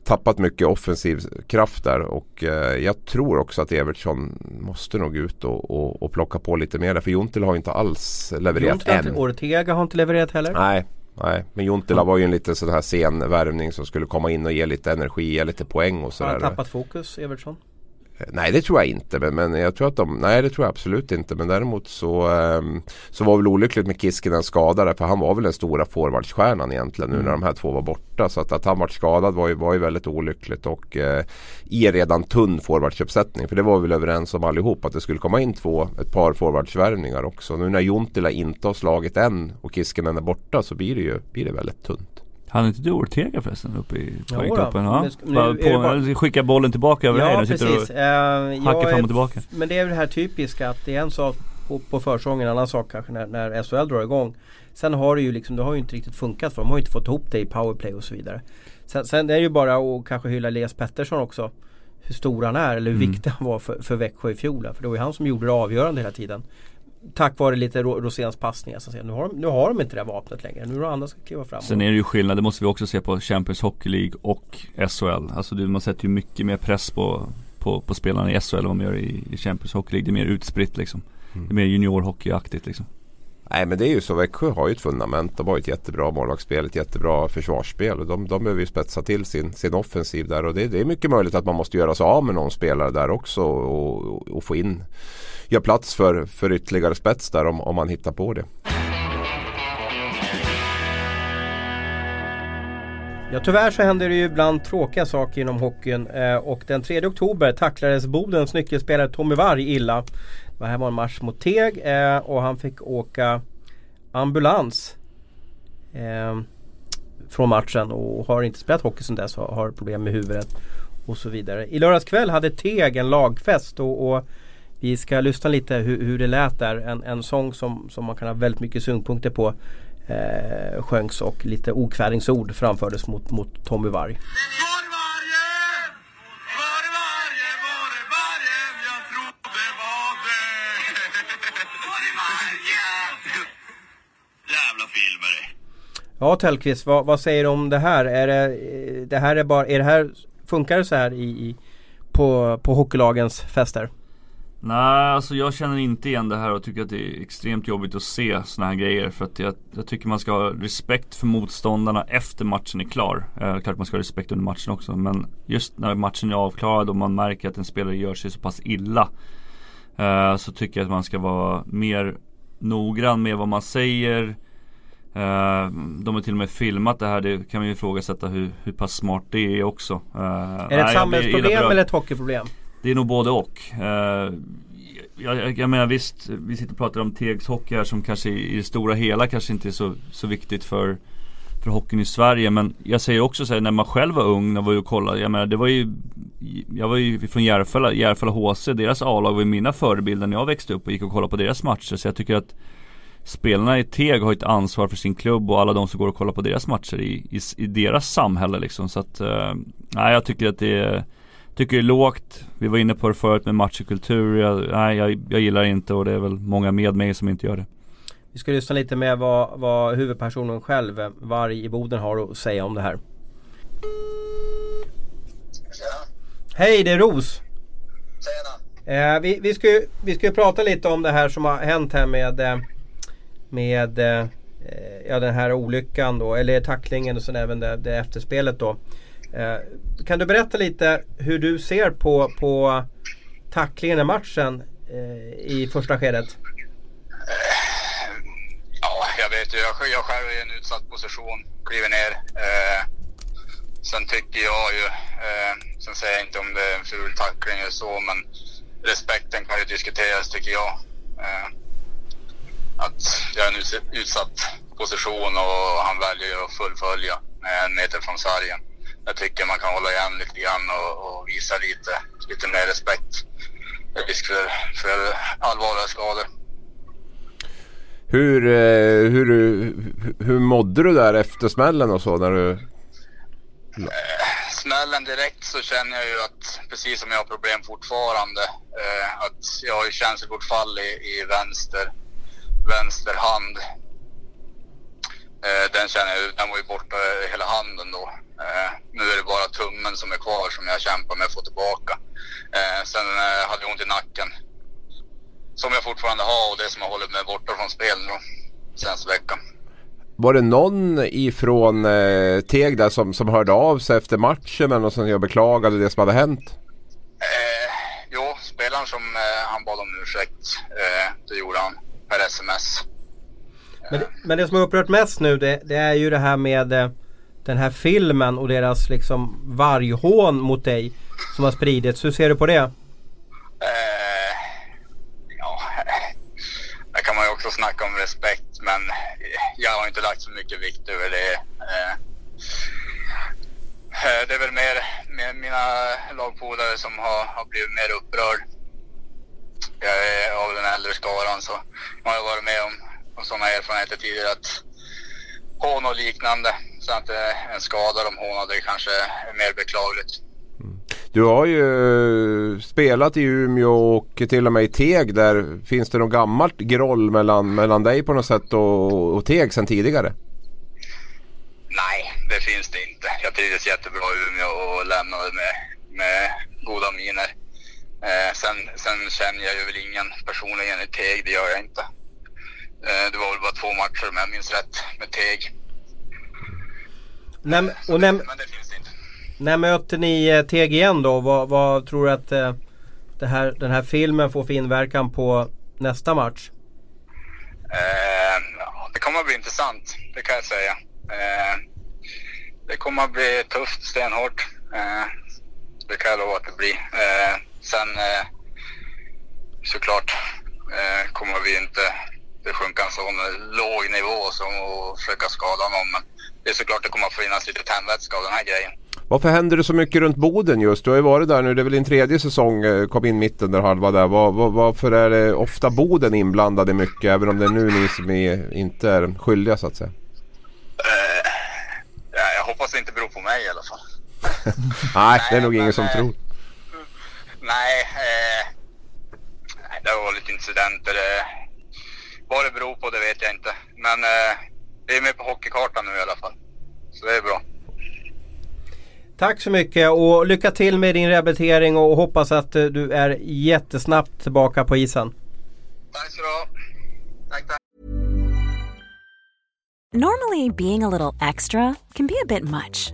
tappat mycket offensiv kraft där och eh, jag tror också att Evertsson måste nog ut och, och, och plocka på lite mer. För Juntil har inte alls levererat än. Ortega har inte levererat heller. Nej, Nej, men Juntila var ju en lite sån här sen värvning som skulle komma in och ge lite energi, ge lite poäng och sådär. Har han tappat fokus, Evertsson? Nej det tror jag inte men, men jag tror att de, nej det tror jag absolut inte men däremot så, um, så var väl olyckligt med Kiskinen skadade för han var väl den stora forwardstjärnan egentligen nu mm. när de här två var borta. Så att, att han var skadad var ju, var ju väldigt olyckligt och uh, i redan tunn forwardsuppsättning för det var vi väl överens om allihop att det skulle komma in två, ett par forwardsvärvningar också. Nu när Juntila inte har slagit än och Kiskinen är borta så blir det ju blir det väldigt tunt. Han inte du Ortega förresten uppe i poängtoppen? Ja, ja. Bara, skicka bollen tillbaka över ja, dig. Nu sitter precis. och uh, hackar fram och tillbaka. Men det är det här typiska att det är en sak på, på försången, en annan sak kanske när, när SHL drar igång. Sen har det ju liksom, det har ju inte riktigt funkat för de har ju inte fått ihop det i powerplay och så vidare. Sen, sen är det ju bara att kanske hylla Elias Pettersson också. Hur stor han är eller hur mm. viktig han var för, för Växjö i fjol. För det var ju han som gjorde det avgörande hela tiden tack vare lite Roséns passningar. Så att säga. Nu, har de, nu har de inte det vapnet längre. Nu är det andra som ska kliva fram. Sen är det ju skillnad, det måste vi också se på Champions Hockey League och SHL. Alltså det, man sätter ju mycket mer press på, på, på spelarna i SHL än vad man gör i, i Champions Hockey League. Det är mer utspritt liksom. Mm. Det är mer juniorhockeyaktigt liksom. Nej men det är ju så. Växjö har ju ett fundament. De har ett jättebra målvaktsspel, ett jättebra försvarsspel. De, de behöver ju spetsa till sin, sin offensiv där. Och det, det är mycket möjligt att man måste göra sig av med någon spelare där också. Och, och, och få in göra plats för, för ytterligare spets där om, om man hittar på det. Ja tyvärr så händer det ju ibland tråkiga saker inom hockeyn eh, och den 3 oktober tacklades Bodens nyckelspelare Tommy Varg illa. Det här var en match mot Teg eh, och han fick åka ambulans eh, från matchen och har inte spelat hockey sedan dess och har problem med huvudet och så vidare. I lördags kväll hade Teg en lagfest och, och vi ska lyssna lite hur, hur det lät där. En, en sång som, som man kan ha väldigt mycket synpunkter på eh, sjöngs och lite okvädingsord framfördes mot, mot Tommy Varg. Ja Tellqvist, vad, vad, säger du om det här? Är det, det här är bara, är det här, funkar det så här i, i på, på hockeylagens fester? Nej, alltså jag känner inte igen det här och tycker att det är extremt jobbigt att se såna här grejer. För att jag, jag tycker man ska ha respekt för motståndarna efter matchen är klar. Eh, klart man ska ha respekt under matchen också. Men just när matchen är avklarad och man märker att en spelare gör sig så pass illa. Eh, så tycker jag att man ska vara mer noggrann med vad man säger. Eh, de har till och med filmat det här. Det kan man ju ifrågasätta hur, hur pass smart det är också. Eh, är det ett samhällsproblem eller ett hockeyproblem? Det är nog både och. Eh, jag, jag, menar visst, vi sitter och pratar om Tegs hockey här som kanske i det stora hela kanske inte är så, så viktigt för för hockeyn i Sverige men jag säger också så här, när man själv var ung när man var och kollade, jag menar det var ju Jag var ju från Järfälla, Järfälla HC, deras A-lag var ju mina förebilder när jag växte upp och gick och kollade på deras matcher så jag tycker att Spelarna i Teg har ett ansvar för sin klubb och alla de som går och kollar på deras matcher i, i, i deras samhälle liksom så att eh, Nej jag tycker att det är Tycker det är lågt. Vi var inne på det förut med matchkultur. Jag, nej, jag, jag gillar inte och det är väl många med mig som inte gör det. Vi ska lyssna lite med vad, vad huvudpersonen själv, Varg i Boden, har att säga om det här. Tjena. Hej, det är Ros. Tjena. Eh, vi, vi, ska ju, vi ska ju prata lite om det här som har hänt här med, eh, med eh, ja, den här olyckan då, eller tacklingen och sen även det, det efterspelet då. Eh, kan du berätta lite hur du ser på, på tacklingen i matchen eh, i första skedet? Eh, ja, jag vet ju. Jag, jag själv är i en utsatt position, kliver ner. Eh, sen tycker jag ju, eh, sen säger jag inte om det är en ful tackling eller så, men respekten kan ju diskuteras tycker jag. Eh, att jag är i en utsatt position och han väljer att fullfölja en meter från sargen jag tycker man kan hålla igen lite grann och, och visa lite, lite mer respekt. Risk för, för allvarliga skador. Hur, eh, hur, hur mådde du där efter smällen och så? När du... Eh, smällen direkt så känner jag ju att, precis som jag har problem fortfarande, eh, att jag har ju känselbortfall i, i vänster, vänster hand. Den känner jag, den var ju borta hela handen då. Eh, nu är det bara tummen som är kvar som jag kämpar med att få tillbaka. Eh, sen eh, hade jag ont i nacken. Som jag fortfarande har och det som har hållit mig borta från spel nu senaste veckan. Var det någon ifrån eh, Teg där som, som hörde av sig efter matchen eller som jag beklagade det som hade hänt? Eh, jo, spelaren som eh, han bad om ursäkt. Eh, det gjorde han per sms. Men det, men det som har upprört mest nu det, det är ju det här med eh, den här filmen och deras liksom varghån mot dig som har spridits. Hur ser du på det? Eh, ja, där kan man ju också snacka om respekt men eh, jag har inte lagt så mycket vikt över det. Eh, det är väl mer, mer mina lagpolare som har, har blivit mer upprörd. Jag är av den äldre skaran så man har varit med om, om sådana erfarenheter tidigare att hån och liknande. Så att eh, en skada de hånade kanske är mer beklagligt. Mm. Du har ju spelat i Umeå och till och med i Teg där. Finns det något gammalt groll mellan, mellan dig på något sätt och, och Teg sedan tidigare? Nej, det finns det inte. Jag trivdes jättebra i Umeå och lämnade med, med goda miner. Eh, sen, sen känner jag ju väl ingen personligen i Teg, det gör jag inte. Eh, det var väl bara två matcher om jag minns rätt med Teg. När, och när, men det finns inte. När möter ni eh, igen då? Vad, vad tror du att eh, här, den här filmen får för inverkan på nästa match? Eh, det kommer att bli intressant, det kan jag säga. Eh, det kommer att bli tufft, stenhårt. Eh, det kan jag lova att det blir. Eh, sen såklart kommer vi inte det sjunka en sån låg nivå som att försöka skada någon. Men det är såklart det kommer att finnas lite tändvätska av den här grejen. Varför händer det så mycket runt Boden just? Du har ju varit där nu, det är väl din tredje säsong, eh, kom in mitten där halva där. Var, var, varför är det ofta Boden inblandade mycket? Även om det är nu ni som är, inte är skyldiga så att säga. Uh, ja, jag hoppas det inte beror på mig i alla fall. nej, det är nog men, ingen som uh, tror. Nej, uh, det var lite incidenter. Vad det beror på det vet jag inte. Men vi är med på hockeykartan nu i alla fall. Så det är bra. Tack så mycket och lycka till med din rehabilitering och hoppas att eh, du är jättesnabbt tillbaka på isen. Tack så du. Tack, tack. Normally, being a little extra can be a bit much,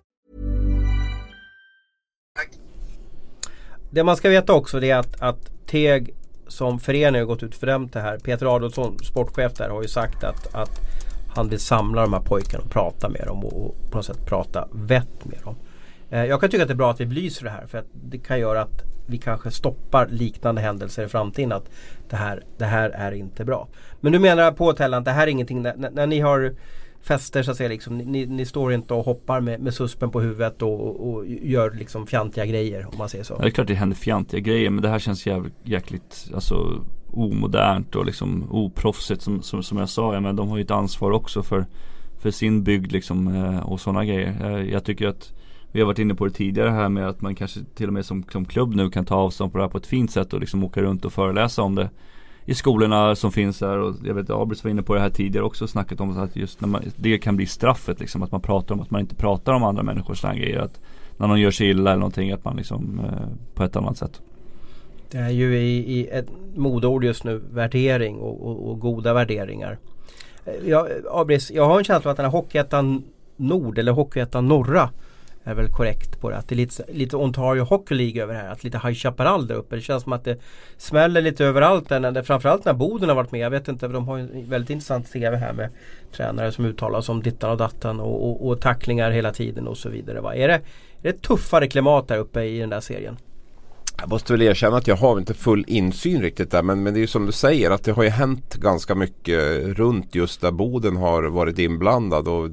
Det man ska veta också det är att, att Teg som förening har gått ut och fördömt det här. Peter Adolfsson, sportchef där, har ju sagt att, att han vill samla de här pojkarna och prata med dem och, och på något sätt prata vett med dem. Eh, jag kan tycka att det är bra att vi belyser det här för att det kan göra att vi kanske stoppar liknande händelser i framtiden. Att det här, det här är inte bra. Men du menar på Tellan att det här är ingenting, när, när ni har fester så att säga. Liksom, ni, ni står inte och hoppar med, med suspen på huvudet och, och, och, gör liksom fjantiga grejer om man säger så. Ja, det är klart det händer fjantiga grejer men det här känns jävligt, jäkligt alltså, omodernt och liksom oproffsigt som, som, som jag sa. Ja, men de har ju ett ansvar också för, för sin bygd liksom eh, och sådana grejer. Eh, jag tycker att vi har varit inne på det tidigare här med att man kanske till och med som, som klubb nu kan ta avstånd på det här på ett fint sätt och liksom åka runt och föreläsa om det i skolorna som finns här och jag vet Abris var inne på det här tidigare också snackat om att just när man, det kan bli straffet liksom att man pratar om att man inte pratar om andra människors sådana grejer. Att när någon gör sig illa eller någonting att man liksom eh, på ett annat sätt. Det är ju i, i ett modord just nu värdering och, och, och goda värderingar. Eh, jag, Abris, jag har en känsla av att den här Hockeyettan Nord eller Hockeyettan Norra är väl korrekt på det. Att det är lite, lite Ontario Hockey League över det här. Att lite High Chaparral där uppe. Det känns som att det smäller lite överallt. Där, framförallt när Boden har varit med. Jag vet inte, de har en väldigt intressant TV här med tränare som uttalar sig om dittan och dattan och, och, och, tacklingar hela tiden och så vidare. Va? Är, det, är det tuffare klimat där uppe i den där serien? Jag måste väl erkänna att jag har inte full insyn riktigt där men, men det är ju som du säger att det har ju hänt ganska mycket runt just där Boden har varit inblandad och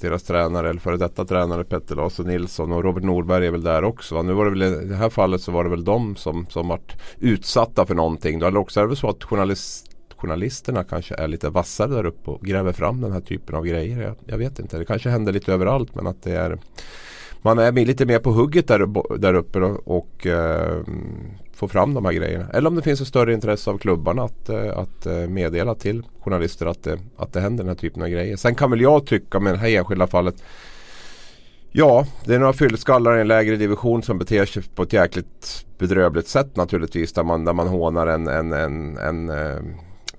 deras tränare eller före detta tränare Petter Larsson Nilsson och Robert Norberg är väl där också. Nu var det väl i det här fallet så var det väl de som, som varit utsatta för någonting. Eller också är det väl så att journalist journalisterna kanske är lite vassare där uppe och gräver fram den här typen av grejer. Jag, jag vet inte, det kanske händer lite överallt men att det är man är lite mer på hugget där, där uppe och, och eh, får fram de här grejerna. Eller om det finns ett större intresse av klubbarna att, eh, att eh, meddela till journalister att det, att det händer den här typen av grejer. Sen kan väl jag tycka med det här enskilda fallet Ja, det är några fyllskallar i en lägre division som beter sig på ett jäkligt bedrövligt sätt naturligtvis. Där man, där man hånar en, en, en, en eh,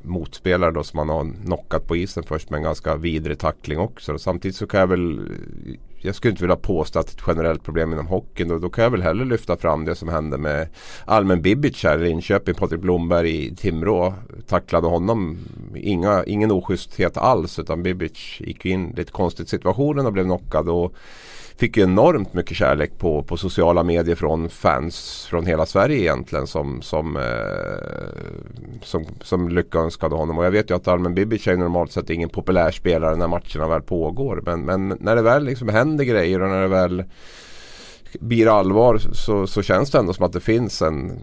motspelare då som man har knockat på isen först med en ganska vidrig tackling också. Samtidigt så kan jag väl jag skulle inte vilja påstå att det är ett generellt problem inom hockeyn. Då, då kan jag väl hellre lyfta fram det som hände med Almen Bibic här i Linköping. Patrik Blomberg i Timrå tacklade honom. Inga, ingen oschysthet alls utan Bibic gick in i lite konstigt situationen och blev knockad. Och fick ju enormt mycket kärlek på, på sociala medier från fans från hela Sverige egentligen som, som, eh, som, som lyckönskade honom. Och jag vet ju att Almen Bibic är normalt sett ingen populär spelare när matcherna väl pågår. Men, men när det väl liksom händer grejer och när det väl blir allvar så, så känns det ändå som att det finns en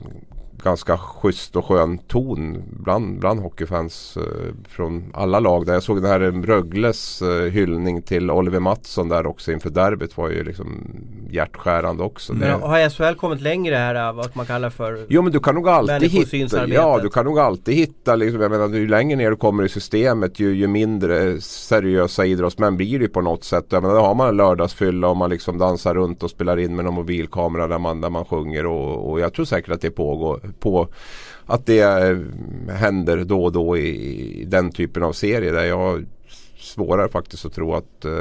ganska schysst och skön ton bland, bland hockeyfans eh, från alla lag. Där jag såg den här Rögles eh, hyllning till Oliver Mattsson där också inför derbyt var ju liksom hjärtskärande också. Men har SHL kommit längre här vad man kallar för Jo men du kan nog alltid hitta Ja du kan nog alltid hitta liksom, jag menar, ju längre ner du kommer i systemet ju, ju mindre seriösa idrottsmän blir det på något sätt. Jag menar, då har man en lördagsfylla och man liksom dansar runt och spelar in med någon mobilkamera där man, där man sjunger och, och jag tror säkert att det pågår på att det händer då och då i, i den typen av serier där jag svårare faktiskt att tro att, uh,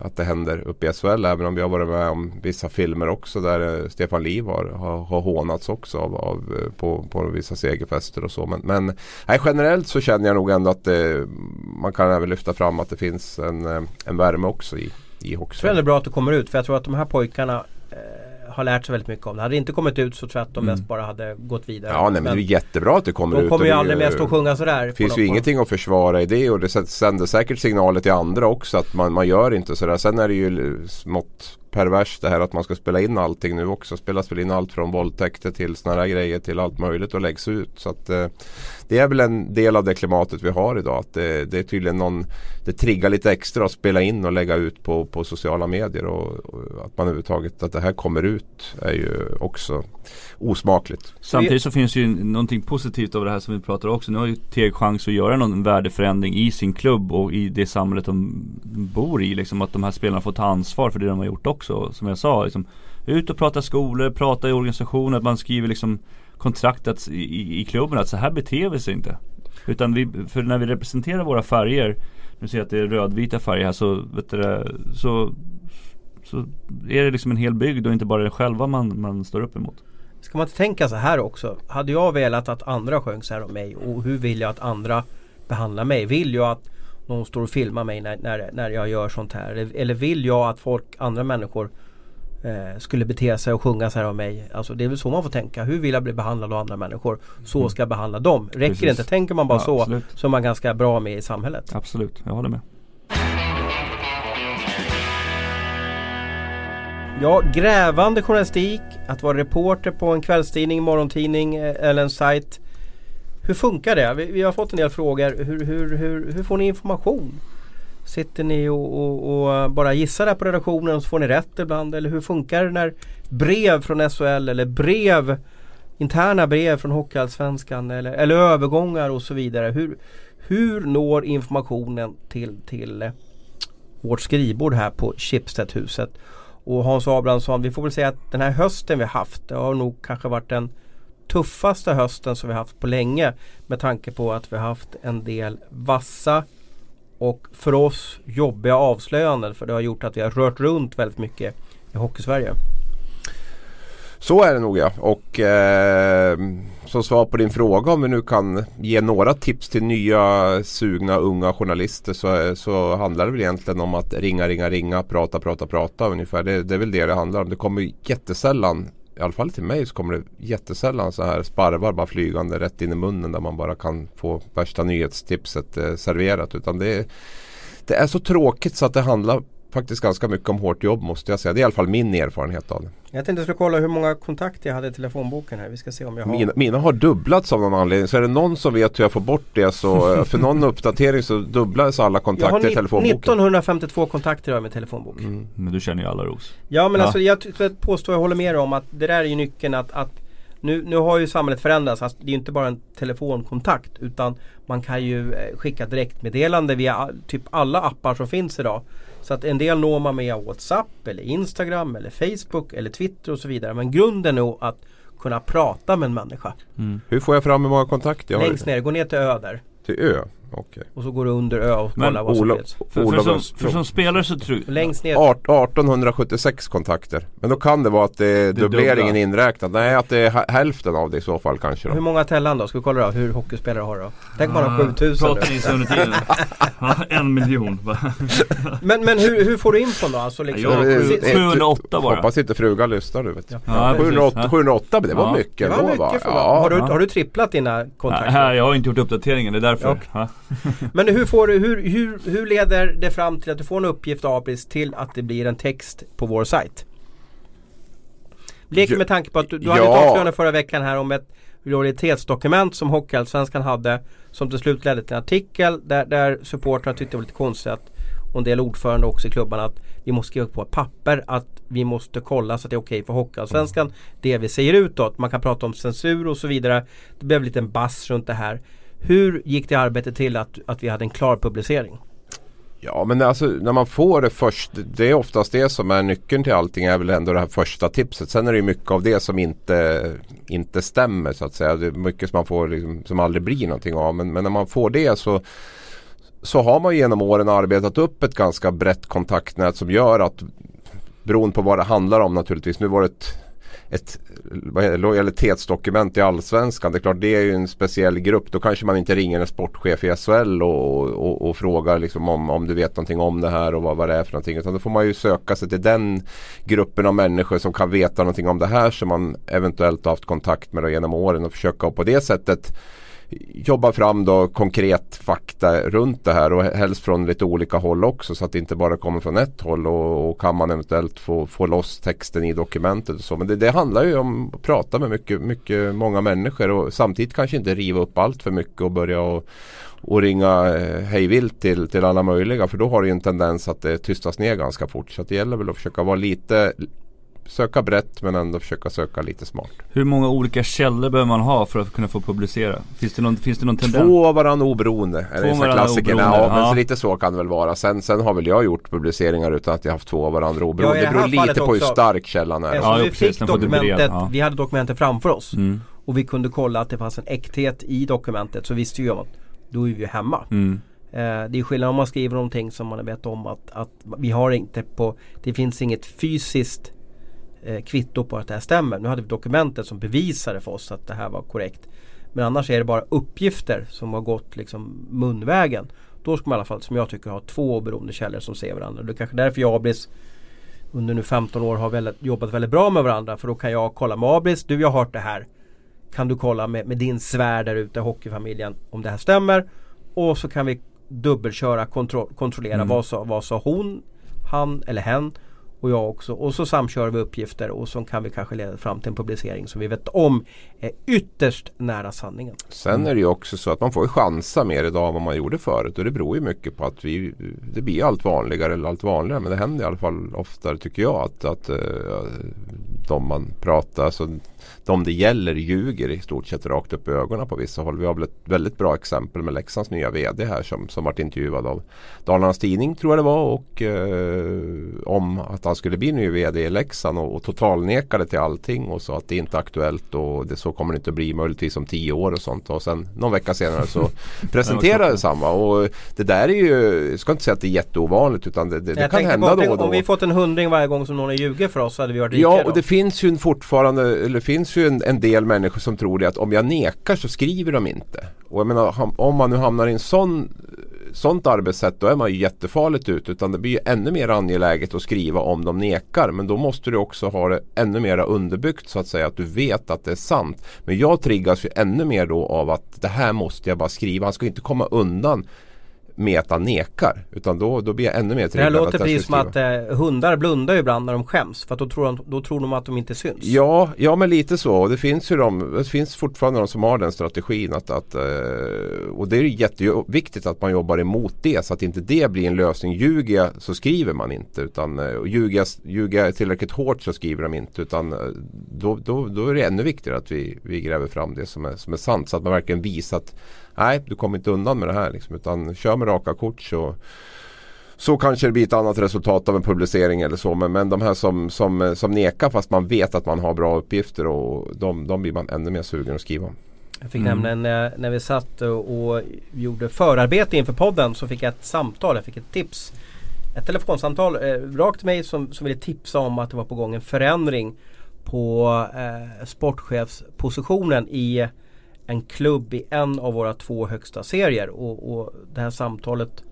att det händer uppe i SHL. Även om vi har varit med om vissa filmer också där uh, Stefan Liv har, har, har hånats också av, av uh, på, på vissa segerfester och så. Men, men nej, generellt så känner jag nog ändå att man kan även lyfta fram att det finns en, en värme också i, i hockey. Det är bra att du kommer ut för jag tror att de här pojkarna har lärt sig väldigt mycket om det. Hade det inte kommit ut så tror jag att de mm. mest bara hade gått vidare. Ja, nej, men, men det är jättebra att det kommer de ut. De kommer ju aldrig mest att sjunga sådär. Det finns ju ingenting att försvara i det och det sänder säkert signaler till andra också att man, man gör inte sådär. Sen är det ju smått perverst det här att man ska spela in allting nu också. Spelas väl in allt från våldtäkter till sådana här grejer till allt möjligt och läggs ut. Så att, eh, det är väl en del av det klimatet vi har idag. Att det, det är tydligen någon, det triggar lite extra att spela in och lägga ut på, på sociala medier. Och, och att man överhuvudtaget, att det här kommer ut är ju också osmakligt. Samtidigt så finns ju någonting positivt av det här som vi pratar också. Nu har ju Teg chans att göra någon värdeförändring i sin klubb och i det samhället de bor i. Liksom att de här spelarna får ta ansvar för det de har gjort också. Som jag sa, liksom, ut och prata skolor, prata i organisationer, att man skriver liksom kontraktet i, i, i klubben att så här beter vi sig inte. Utan vi, för när vi representerar våra färger, nu ser jag att det är rödvita färger här, så, vet du, så, så är det liksom en hel bygd och inte bara det själva man, man står upp emot. Ska man inte tänka så här också? Hade jag velat att andra sjöng så här om mig och hur vill jag att andra behandlar mig? Vill jag att någon står och filmar mig när, när, när jag gör sånt här? Eller vill jag att folk, andra människor eh, skulle bete sig och sjunga så här om mig? Alltså det är väl så man får tänka. Hur vill jag bli behandlad av andra människor? Så Mm. ska jag behandla dem. Räcker Precis. det inte? Tänker man bara Ja, så absolut. så är man ganska bra med i samhället. Absolut, jag håller med. Ja, grävande journalistik, att vara reporter på en kvällstidning, morgontidning eh, eller en sajt. Hur funkar det? Vi, vi har fått en del frågor. Hur, hur, hur, hur får ni information? Sitter ni och, och, och bara gissar där på redaktionen och så får ni rätt ibland? Eller hur funkar det när brev från SHL eller brev interna brev från Hockeyallsvenskan eller, eller övergångar och så vidare. Hur, hur når informationen till, till vårt skrivbord här på Schibstedhuset? Och Hans Abrahamsson, vi får väl säga att den här hösten vi haft, det har nog kanske varit den tuffaste hösten som vi haft på länge. Med tanke på att vi haft en del vassa och för oss jobbiga avslöjanden. För det har gjort att vi har rört runt väldigt mycket i Hockeysverige. Så är det nog ja. Och eh, som svar på din fråga om vi nu kan ge några tips till nya sugna unga journalister så, så handlar det väl egentligen om att ringa, ringa, ringa, prata, prata, prata ungefär. Det, det är väl det det handlar om. Det kommer jättesällan, i alla fall till mig så kommer det jättesällan så här sparvar bara flygande rätt in i munnen där man bara kan få värsta nyhetstipset eh, serverat. Utan det är, det är så tråkigt så att det handlar faktiskt ganska mycket om hårt jobb måste jag säga. Det är i alla fall min erfarenhet av det. Jag tänkte jag skulle kolla hur många kontakter jag hade i telefonboken här. Vi ska se om jag har. Mina, mina har dubblats av någon anledning. Så är det någon som vet hur jag får bort det så för någon uppdatering så dubblades alla Jag har kontakter i telefonboken. 1952 kontakter har jag med telefonbok. Mm. Men du känner ju alla Ros. Ja men Ja. alltså jag jag påstår, jag håller med dig om att det där är ju nyckeln att, att nu, nu har ju samhället förändrats. Alltså, det är ju inte bara en telefonkontakt utan man kan ju eh, skicka direktmeddelande via a- typ alla appar som finns idag. Så att en del når man via WhatsApp eller Instagram eller Facebook eller Twitter och så vidare. Men grunden är nog att kunna prata med en människa. Hur får jag fram hur många kontakter jag har? Längst ner, gå ner till Ö där. Till Ö? Okej. Och så går du under Ö och Men kollar vad som finns. För, för, som, för som spelare så tror Längst ner. Art- 1876 kontakter. Men då kan det vara att det är Det dubbleringen dubbla. inräknad. Nej, att det är hä- hälften av det i så fall kanske. Hur Då. många Tellan då? Ska vi kolla då hur hockeyspelare har då? Tänk man har 7000 nu. Pratar ni under tiden? ja, en miljon. Men, men hur, hur får du infon då? Alltså liksom, Ja, Eh, sju- eh, 708 bara. Hoppas inte frugan lyssnar nu vet du. Ja, precis. 708, Ja. 708 det var Ja. mycket det var då mycket va? för har, du, ja. har du tripplat dina Nej, kontakter? här, jag har inte gjort uppdateringen, det är därför. Ja. Ja. Men hur, får du, hur, hur, hur leder det fram till att du får en uppgift Abris till att det blir en text på vår sajt? Lek Ja. med tanke på att du, du hade ett Ja. avslöjande förra veckan här om ett lojalitetsdokument som Hockeyallsvenskan hade som till slut ledde till en artikel där, där supportrarna tyckte det var lite konstigt att, och en del ordförande också i klubban att vi måste skriva på ett papper att vi måste kolla så att det är okej för Hockeyallsvenskan det vi säger utåt. Man kan prata om censur och så vidare. Det blev lite en bass runt det här. Hur gick det arbetet till att, att vi hade en klar publicering? Ja men alltså när man får det först, det är oftast det som är nyckeln till allting är väl ändå det här första tipset. Sen är det ju mycket av det som inte, inte stämmer så att säga. Det är mycket som man får liksom, som aldrig blir någonting av. Men, men när man får det så, så har man genom åren arbetat upp ett ganska brett kontaktnät som gör att beroende på vad det handlar om naturligtvis. Nu var det ett, ett lojalitetsdokument i Allsvenskan. Det är klart det är ju en speciell grupp. Då kanske man inte ringer en sportchef i SHL och, och, och frågar liksom om, om du vet någonting om det här och vad, vad det är för någonting. Utan då får man ju söka sig till den gruppen av människor som kan veta någonting om det här som man eventuellt har haft kontakt med genom åren och försöka på det sättet jobba fram då konkret fakta runt det här och helst från lite olika håll också så att det inte bara kommer från ett håll och, och kan man eventuellt få, få loss texten i dokumentet och så. Men det, det handlar ju om att prata med mycket, mycket många människor och samtidigt kanske inte riva upp allt för mycket och börja och, och ringa eh, hejvilt till, till alla möjliga för då har det ju en tendens att det tystas ner ganska fort. Så det gäller väl att försöka vara lite söka brett men ändå försöka söka lite smart. Hur många olika källor behöver man ha för att kunna få publicera? Finns det någon, finns det någon tendens? Två av varandra oberoende. Två är det klassikerna. Ja, ja, men så lite så kan det väl vara. Sen, sen har väl jag gjort publiceringar utan att jag haft två av varandra oberoende. Ja, det beror lite på hur stark källan är. Ja, vi, fick dokumentet, ja. vi hade dokumentet framför oss. Mm. Och vi kunde kolla att det fanns en äkthet i dokumentet. Så visste vi om att då är vi ju hemma. Mm. Eh, det är skillnad om man skriver någonting som man vet om att, att vi har inte på Det finns inget fysiskt eh, kvitto på att det här stämmer. Nu hade vi dokumentet som bevisade för oss att det här var korrekt. Men annars är det bara uppgifter som har gått liksom munvägen. Då ska man i alla fall som jag tycker ha två oberoende källor som ser varandra. Det är kanske därför jag Abris under nu 15 år har väldigt, jobbat väldigt bra med varandra. För då kan jag kolla med Abris, du jag har hört det här. Kan du kolla med, med din svär där ute, hockeyfamiljen, om det här stämmer. Och så kan vi dubbelköra, kontro kontrollera mm. vad, sa, vad sa hon, han eller hen och jag också. Och så samkör vi uppgifter och så kan vi kanske leda fram till en publicering som vi vet om är ytterst nära sanningen. Sen är det ju också så att man får chansa mer idag än vad man gjorde förut och det beror ju mycket på att vi, det blir allt vanligare eller allt vanligare men det händer i alla fall oftare tycker jag att, att eh, de man pratar, alltså de det gäller ljuger i stort sett rakt upp i ögonen på vissa håll. Vi har väl ett väldigt bra exempel med Leksands nya VD här som, som varit intervjuad av Dalarnas Tidning tror jag det var och eh, om att han skulle bli ny VD i Leksand och, och totalnekade till allting och sa att det inte är aktuellt och det, så kommer det inte bli möjligtvis om tio år och sånt och sen någon vecka senare så presenterade samma och det där är ju, jag ska inte säga att det är jätteovanligt utan det, det, det kan hända då och då. Om vi fått en hundring varje gång som någon ljuger för oss så hade vi varit rika Ja och det finns ju fortfarande, eller finns finns ju en, en, del människor som tror det att om jag nekar så skriver de inte. Och jag menar om man nu hamnar i en sån sånt arbetssätt då är man ju jättefarligt ut utan det blir ju ännu mer angeläget att skriva om de nekar men då måste du också ha det ännu mer underbyggt så att säga att du vet att det är sant. Men jag triggas ju ännu mer då av att det här måste jag bara skriva. Han ska inte komma undan han nekar. Utan då, då blir jag ännu mer triggad. Det låter precis som att eh, hundar blundar ibland när de skäms. För då tror, de, då tror de att de inte syns. Ja, ja men lite så. Det finns ju de, det finns fortfarande de som har den strategin. Att, att, eh, och det är jätteviktigt att man jobbar emot det. Så att inte det blir en lösning. Ljuger jag så skriver man inte. Utan eh, ljuger, jag, ljuger jag tillräckligt hårt så skriver de inte. Utan eh, då, då, då är det ännu viktigare att vi, vi gräver fram det som är, som är sant. Så att man verkligen visar att nej, du kommer inte undan med det här. Liksom, utan kör med raka kort så så kanske det blir ett annat resultat av en publicering eller så. Men, men de här som, som, som nekar fast man vet att man har bra uppgifter och de, de blir man ännu mer sugen att skriva om. Jag fick mm. nämligen när, när vi satt och, och gjorde förarbete inför podden så fick jag ett samtal, jag fick ett tips. Ett telefonsamtal eh, rakt till mig som, som ville tipsa om att det var på gång en förändring på eh, sportchefspositionen i en klubb i en av våra två högsta serier. Och, och det här samtalet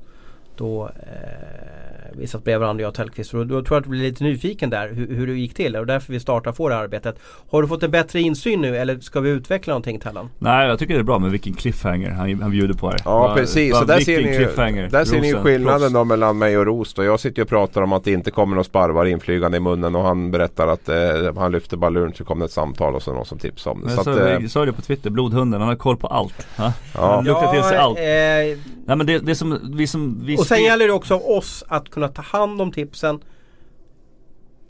då eh, vi satt bredvid varandra jag och Tellqvist. Och då tror jag att du blir lite nyfiken där hur, hur det gick till. Och därför vi startar få det här arbetet. Har du fått en bättre insyn nu eller ska vi utveckla någonting Tellan? Nej jag tycker det är bra med vilken cliffhanger han, han bjuder på här. Ja va, precis. Va, så där ser ni, där ser ni skillnaden då mellan mig och Roos. Jag sitter och pratar om att det inte kommer några sparvar inflygande i munnen och han berättar att eh, han lyfter bara luren så kom det ett samtal och så någon som tipsade om det. Men så, så att, eh, sa det på Twitter, blodhunden, han har koll på allt. Ha? Ja. Han luktar till sig allt. Eh, Nej men det, det som vi som vi Sen gäller det också av oss att kunna ta hand om tipsen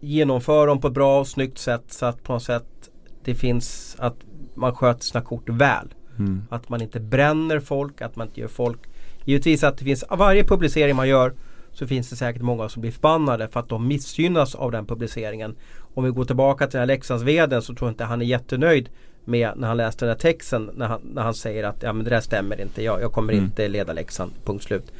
Genomföra dem på ett bra och snyggt sätt så att på något sätt det finns att man sköter sina kort väl. Mm. Att man inte bränner folk, att man inte gör folk Givetvis att det finns, varje publicering man gör så finns det säkert många som blir förbannade för att de missgynnas av den publiceringen. Om vi går tillbaka till den här Leksands så tror jag inte han är jättenöjd med när han läste den här texten när han, när han säger att ja, men det där stämmer inte. Jag, jag kommer mm. inte leda Leksand. Punkt slut.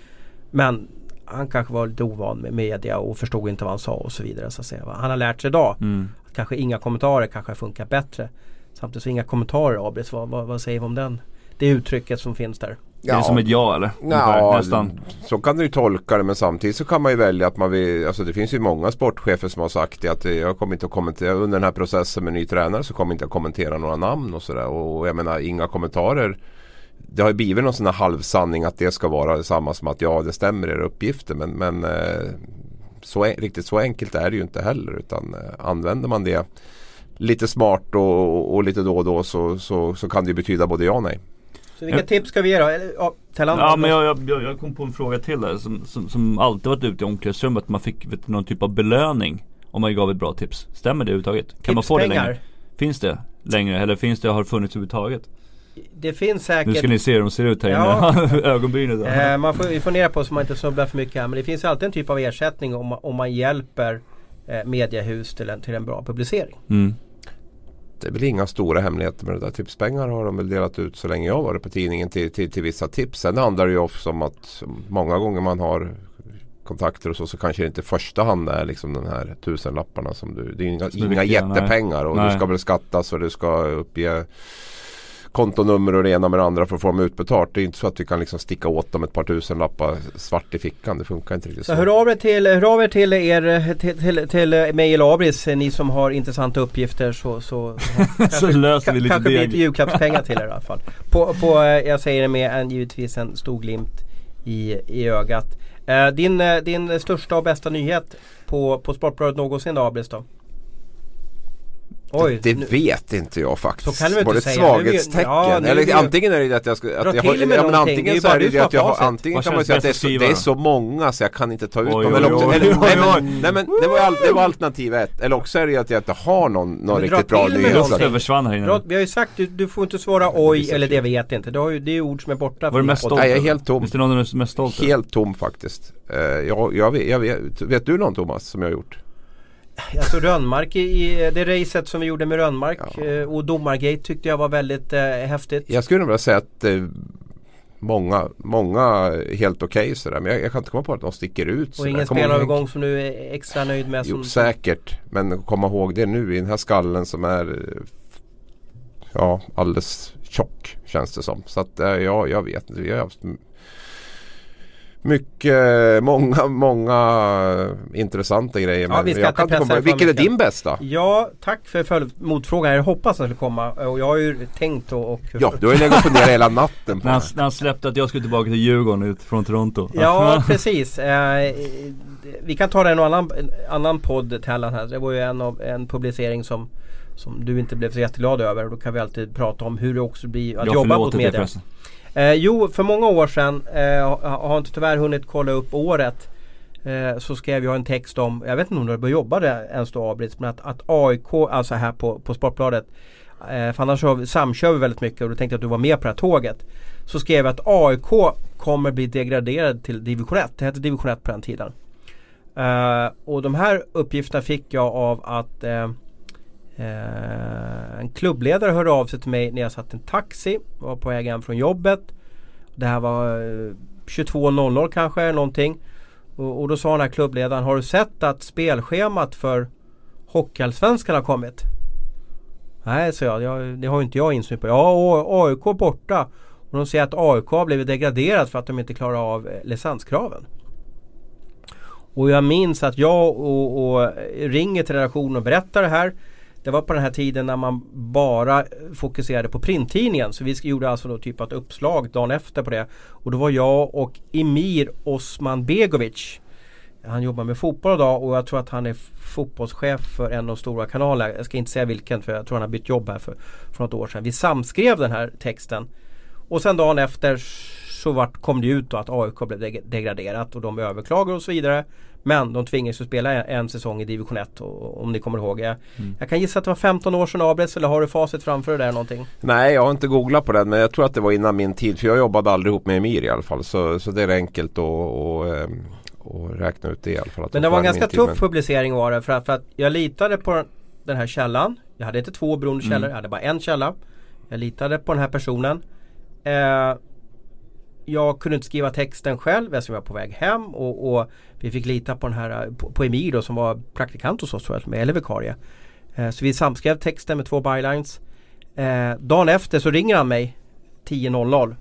Men han kanske var lite ovan med media och förstod inte vad han sa och så vidare. Så att säga. Han har lärt sig idag mm. att kanske inga kommentarer kanske funkar bättre. Samtidigt så inga kommentarer Abris. Vad, vad, vad säger vi om den? Det uttrycket som finns där. Ja. Är det som ett ja eller? Ja, nästan. så kan du ju tolka det men samtidigt så kan man ju välja att man vill, alltså det finns ju många sportchefer som har sagt att jag kommer inte att kommentera, under den här processen med ny tränare så kommer inte att kommentera några namn och sådär och jag menar inga kommentarer det har ju blivit någon sån här halvsanning att det ska vara detsamma som att ja det stämmer era uppgifter men, men eh, så, riktigt så enkelt är det ju inte heller utan eh, använder man det lite smart och, och lite då och då så, så, så kan det betyda både ja och nej. Så vilka tips ska vi ge då? Eller, ja, ja men jag, jag, jag, kom på en fråga till där som, som, som alltid varit ute i omklädningsrummet. Man fick vet, någon typ av belöning om man gav ett bra tips. Stämmer det överhuvudtaget? Kan man få det längre? Finns det längre eller finns det, har funnits överhuvudtaget? Det finns säkert Nu ska ni se hur de ser ut här ja. inne, ögonbrynet eh, Man får fundera på så man inte snubblar för mycket här men det finns alltid en typ av ersättning om, om man hjälper eh, mediehus till en, till en bra publicering. Mm det är väl inga stora hemligheter med det där. Tipspengar har de väl delat ut så länge jag varit på tidningen till, till, till vissa tips. Sen handlar det ju också om att många gånger man har kontakter och så, så kanske det inte i första hand är liksom den här tusenlapparna som du, det är inga, inga jättepengar och nej. du ska väl skattas och du ska uppge kontonummer och det ena med det andra för att få dem utbetalt. Det är inte så att vi kan liksom sticka åt dem ett par tusen lappar svart i fickan. Det funkar inte riktigt så. så. Hör, av er till, hör av er till er till, till, till mig eller Abris, ni som har intressanta uppgifter så, så, så löser vi lite Kanske blir lite julklappspengar till er i alla fall. På, på, eh, jag säger det med en, givetvis en stor glimt i, i ögat. Uh, din, uh, din största och bästa nyhet på, på Sportbladet någonsin då Abris då? Oj, det, det vet inte jag faktiskt. Så kan du inte Var det ett svaghetstecken? Ja, Eller antingen är det att jag ska... Att jag, har, ja, men antingen så är det ju att jag har, Antingen kan man säga att det är, så, det är, så, många så jag kan inte ta ut oj, dem. Eller också, eller, nej, men, nej men det var, all, det var alternativ ett. Eller också är det ju att jag inte har någon, någon riktigt bra nyhet. Vi har ju sagt du, du får inte svara oj eller det vet inte. Det, har ju, det är ord som är borta. Var du mest stolt Nej jag är helt tom. Finns det någon du är mest stolt Helt tom faktiskt. Jag, jag, vet, jag vet, vet du någon Thomas som jag har gjort? Alltså Rönnmark i det racet som vi gjorde med Rönnmark ja. Eh, och Domargate tyckte jag var väldigt eh, häftigt. Jag skulle nog vilja säga att eh, många, många helt okej okay, sådär. Men jag, jag, kan inte komma på att de sticker ut. Och ingen spelövergång som du är extra nöjd med? Jo, säkert. Men komma ihåg det nu i den här skallen som är ja, alldeles tjock känns det som. Så att eh, ja, jag vet inte. Mycket, många, många intressanta grejer. Ja, vi ska jag kan inte komma. Vilken är din bästa? Ja, tack för motfrågan. Jag hoppas att det skulle komma. Och jag har ju tänkt och... och ja, du har ju legat och funderat hela natten på när, han, när han släppte att jag skulle tillbaka till Djurgården ut från Toronto. Ja, precis. Eh, vi kan ta det i en annan, en annan podd, Tellan här. Det var ju en, av, en publicering som som du inte blev så jätteglad över. Då kan vi alltid prata om hur det också blir att jag jobba mot media. Eh, jo, för många år sedan, eh, har inte tyvärr hunnit kolla upp året. Eh, så skrev jag en text om, jag vet inte om du började jobba där ens då Abritz, men att, att AIK, alltså här på, på Sportbladet. Eh, för annars samkör vi väldigt mycket och då tänkte jag att du var med på det här tåget. Så skrev jag att AIK kommer bli degraderad till division 1. Det hette division 1 på den tiden. Eh, och de här uppgifterna fick jag av att eh, Eh, en klubbledare hörde av sig till mig när jag satt i en taxi. Var på väg hem från jobbet. Det här var eh, 22.00 kanske någonting. Och, och, då sa den här klubbledaren Har du sett att spelschemat för Hockeyallsvenskan har kommit? Nej, sa jag. jag. Det har inte jag insyn på. Ja, AIK borta. Och de säger att AIK har blivit degraderat för att de inte klarar av eh, licenskraven. Och jag minns att jag och, och ringer till redaktionen och berättar det här. Det var på den här tiden när man bara fokuserade på printtidningen. Så vi gjorde alltså då typ ett uppslag dagen efter på det. Och då var jag och Emir Osman Begovic. Han jobbar med fotboll idag och jag tror att han är fotbollschef för en av de stora kanalerna. Jag ska inte säga vilken för jag tror han har bytt jobb här för, för något år sedan. Vi samskrev den här texten. Och sen dagen efter så vart, kom det ut då att AIK blev degraderat och de överklagade och så vidare. Men de tvingades att spela en, en säsong i division 1 och, om ni kommer ihåg. Jag, mm. jag kan gissa att det var 15 år sedan Abres eller har du facit framför dig där någonting? Nej jag har inte googlat på det men jag tror att det var innan min tid för jag jobbade aldrig ihop med Emir i alla fall. Så, så det är enkelt att och, ehm, och räkna ut det i alla fall. Men det var en ganska tuff publicering var det för att, för att jag litade på den här källan. Jag hade inte två beroende källor, mm. jag hade bara en källa. Jag litade på den här personen. Eh, jag kunde inte skriva texten själv eftersom jag var på väg hem och, och vi fick lita på den här på, på Emir då, som var praktikant hos oss tror jag, eller vikarie. Eh, så vi samskrev texten med två bylines. Eh, dagen efter så ringer han mig 10.00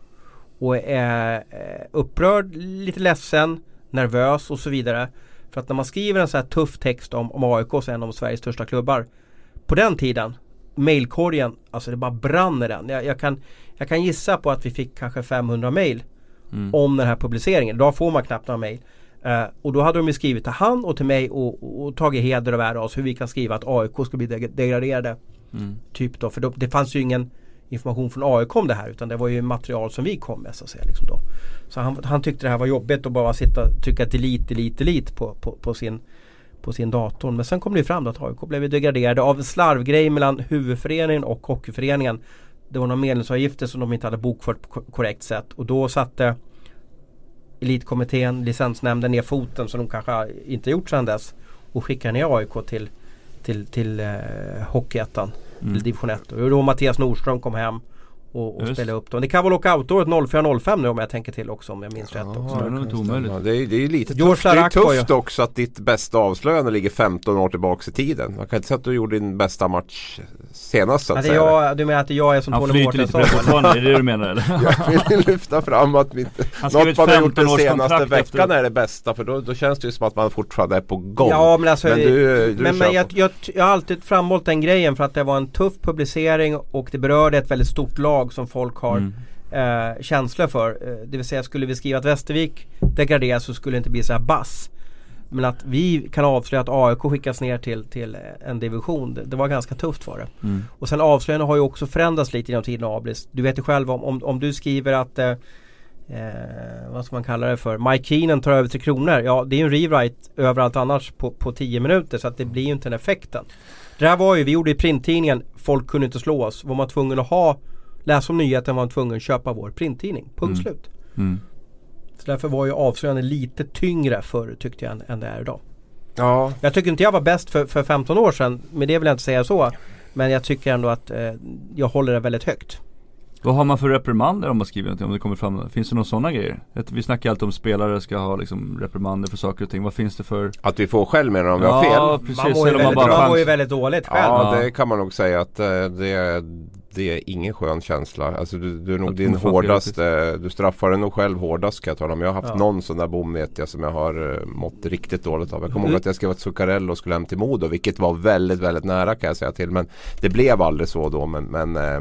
och är eh, upprörd, lite ledsen, nervös och så vidare. För att när man skriver en så här tuff text om, om AIK, en av Sveriges största klubbar. På den tiden mailkorgen, alltså det bara brann i den. Jag, jag, kan, jag kan gissa på att vi fick kanske 500 mail Mm. om den här publiceringen. Idag får man knappt några mail. Eh, och då hade de ju skrivit till han och till mig och, och, och tagit heder och ära oss hur vi kan skriva att AIK ska bli deg- degraderade. Mm. Typ då, för då, det fanns ju ingen information från AIK om det här utan det var ju material som vi kom med så att säga. Liksom då. Så han, han tyckte det här var jobbigt att bara sitta och trycka delete, delete, delete på, på, på sin på sin dator. Men sen kom det ju fram att AIK blev degraderade av en slarvgrej mellan huvudföreningen och hockeyföreningen. Det var några medlemsavgifter som de inte hade bokfört på ko- korrekt sätt och då satte Elitkommittén, licensnämnden ner foten som de kanske inte gjort sedan dess och skickade ner AIK till, till, till eh, Hockeyettan, Mm. till division 1. Och då Mattias Nordström kom hem och, och spelade upp dem. Det kan vara lockoutåret 04-05 nu om jag tänker till också om jag minns rätt också. Ja, det är. Det är, det är lite George tufft, det är tufft också att ditt bästa avslöjande ligger 15 år tillbaks i tiden. Man kan inte säga att du gjorde din bästa match senast så att Att säga. jag, du menar att jag är som Han Tony flyter lite på det Mårtensson? fortfarande, är det det du menar eller? Jag vill lyfta fram att mitt, Han något man har gjort den 15 års senaste veckan efter- är det bästa för då, då känns det ju som att man fortfarande är på gång. Ja men alltså Men du, du men, men jag, jag, jag har alltid framhållit den grejen för att det var en tuff publicering och det berörde ett väldigt stort lag som folk har Mm. eh, känslor för. Eh, det vill säga skulle vi skriva att Västervik degraderas så skulle det inte bli så här bass. Men att vi kan avslöja att AIK skickas ner till, till en division, det, det var ganska tufft för det. Mm. Och sen avslöjandena har ju också förändrats lite genom tiden Abris. Du vet ju själv om, om, om du skriver att eh, eh, vad ska man kalla det för? Mike Keenan tar över Tre Kronor. Ja det är ju en rewrite överallt annars på, på 10 minuter så att det blir ju inte den effekten. Det här var ju, vi gjorde i printtidningen, folk kunde inte slå oss. Var man tvungen att ha, läsa om nyheten var man tvungen att köpa vår printtidning. Punkt Mm. slut. Mm. Så därför var ju avslöjanden lite tyngre förr tyckte jag än, än det är idag. Ja, Jag tycker inte jag var bäst för, för 15 år sedan. Men det vill jag inte säga så. Men jag tycker ändå att eh, jag håller det väldigt högt. Vad har man för reprimander om man skriver någonting? Om det kommer fram, finns det några sådana grejer? Ett- Vi snackar alltid om spelare ska ha liksom reprimander för saker och ting. Vad finns det för? att vi får skäll med om vi har Ja, fel. precis. Man mår ju man väldigt, bara man mår ju väldigt dåligt själv. Ja, Ja. det kan man nog säga att eh, det, det är ingen skön känsla. Alltså du, du är nog Att din man hårdaste, du straffar dig nog själv hårdast kan jag tala om. Jag har haft Ja. någon sån där bom vet jag som jag har uh, mått riktigt dåligt av. Jag kommer Mm. ihåg att jag skrev att Zuccarello skulle hem till Modo vilket var väldigt, väldigt nära kan jag säga till. Men det blev aldrig så då. Men, men eh,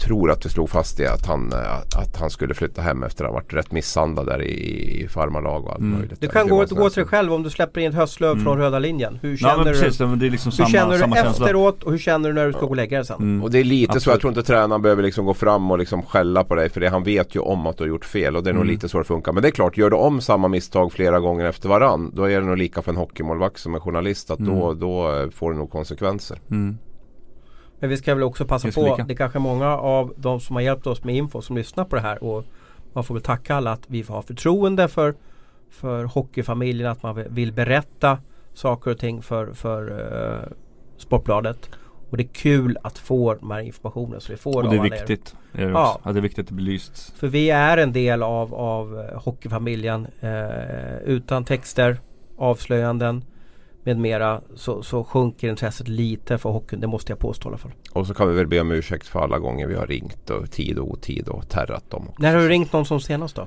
tror att vi slog fast det att han, eh, att han skulle flytta hem efter att ha varit rätt misshandlad där i, i farmarlag och allt Mm. möjligt. Du kan Det gå, gå till dig själv om du släpper in ett höstlöv Mm. från röda linjen. Hur Ja känner du? precis, det är liksom Hur samma, känner du känsla. efteråt och hur känner du när du ska gå och lägga dig sen? Mm. Och det är lite så, Absolut. jag tror inte tränaren behöver liksom gå fram och liksom skälla på dig för det. Han vet ju om att du har gjort fel och det är nog Mm. lite så det funkar. Men det är klart, gör du om samma misstag flera gånger efter varann då är det nog lika för en hockeymålvakt som en journalist att då, Mm. då eh, får det nog konsekvenser. Men vi ska väl också passa på. lika. Det är kanske många av de som har hjälpt oss med info som lyssnar på det här. Och man får väl tacka alla att vi har förtroende för, för hockeyfamiljen. Att man vill berätta saker och ting för, för uh, Sportbladet. Och det är kul att få de här informationen. Så vi får Och det är viktigt. Är det, Ja. Ja, det är viktigt att det belysts. För vi är en del av, av eh, hockeyfamiljen. Eh, utan texter, avslöjanden med mera så, så sjunker intresset lite för hockeyn. Det måste jag påstå i alla fall. Och så kan vi väl be om ursäkt för alla gånger vi har ringt och tid och otid och terrat dem. också. När har du ringt någon som senast då?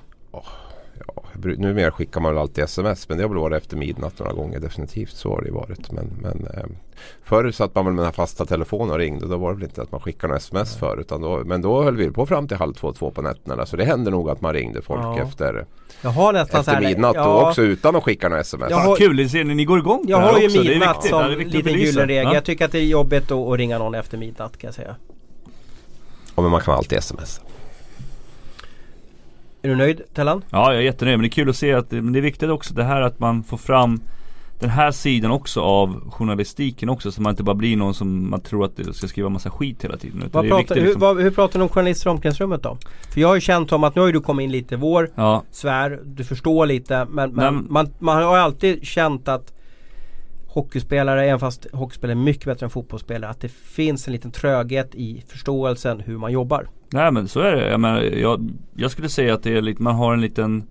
Ja, numera skickar man väl alltid sms men det har väl varit efter midnatt några gånger definitivt. Så har det ju varit. Men, men eh, förr satt man väl med den här fasta telefonen och ringde. Då var det väl inte att man skickade några sms för. Utan då, men då höll vi på fram till halv två, två på nätterna. Så det hände nog att man ringde folk Ja. efter, Jag har nästan så efter här, midnatt ja, och också utan att skicka några sms. Jag har- kul, det ser ni, ni går igång Jag har ju också. Midnatt som att liten gyllene regel. Ja. Jag tycker att det är jobbigt att, att ringa någon efter midnatt kan jag säga. Ja, men man kan alltid sms. Är du nöjd Tellan? Ja, jag är jättenöjd. Men det är kul att se att men det är viktigt också det här att man får fram den här sidan också av journalistiken också. Så man inte bara blir någon som man tror att det ska skriva massa skit hela tiden. Vad pratar, viktigt hur, liksom. vad, hur pratar ni om journalister i omklädningsrummet då? För jag har ju känt om att nu har ju du kommit in lite i vår Ja, sfär, du förstår lite men, men men- man, man har ju alltid känt att hockeyspelare, även fast hockeyspelare är mycket bättre än fotbollsspelare, att det finns en liten tröghet i förståelsen hur man jobbar. nej men så är det. Jag, menar, jag, jag skulle säga att det är lite, man har en liten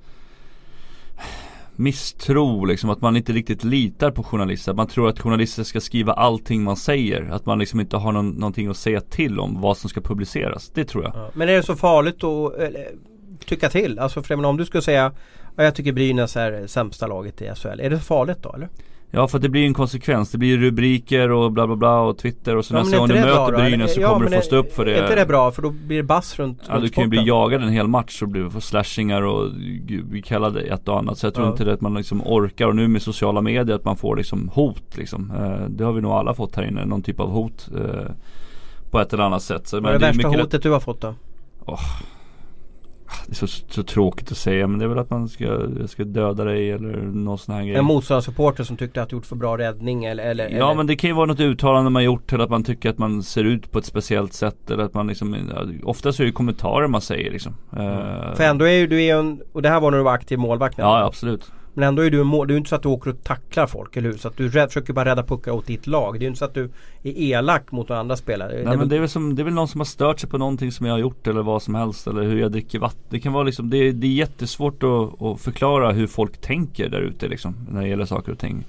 misstro liksom. Att man inte riktigt litar på journalister. Att man tror att journalister ska skriva allting man säger. Att man liksom inte har någon, någonting att säga till om vad som ska publiceras. Det tror jag. Men är det så farligt att eller, tycka till? Alltså för menar, om du skulle säga ja, jag tycker Brynäs är sämsta laget i SHL. Är det så farligt då eller? Ja för det blir ju en konsekvens. Det blir rubriker och bla bla bla och Twitter och så Ja, nästa gång du det möter? Brynäs så Ja, kommer du få stå upp för det. Är inte det bra? För då blir det bass runt, Ja runt du kan ju bli jagad en hel match och bli, få slashingar och bli kallad ett och annat. Så jag tror Ja. inte det att man liksom orkar och nu med sociala medier att man får liksom hot liksom. Eh, det har vi nog alla fått här inne, någon typ av hot. Eh, på ett eller annat sätt. Så, Vad är det värsta mycket hotet du har fått då? Det är så, så tråkigt att säga men det är väl att man ska, ska döda dig eller någon sån här grej. En motståndarsupporter som tyckte att du gjort för bra räddning eller, eller Ja eller, men det kan ju vara något uttalande man gjort eller att man tycker att man ser ut på ett speciellt sätt eller att man liksom ja, Oftast är det ju kommentarer man säger liksom. Eh, För ändå är ju du är en, och det här var när du var aktiv målvakt. Ja absolut. Men ändå är du en mål, det är ju inte så att du åker och tacklar folk, eller hur? Så att du rädd, försöker bara rädda puckar åt ditt lag. Det är ju inte så att du är elak mot några andra spelare. Nej men det är, väl som, det är väl någon som har stört sig på någonting som jag har gjort eller vad som helst eller hur jag dricker vatten. Det kan vara liksom, det, är- det är jättesvårt att, att förklara hur folk tänker där ute liksom när det gäller saker och ting.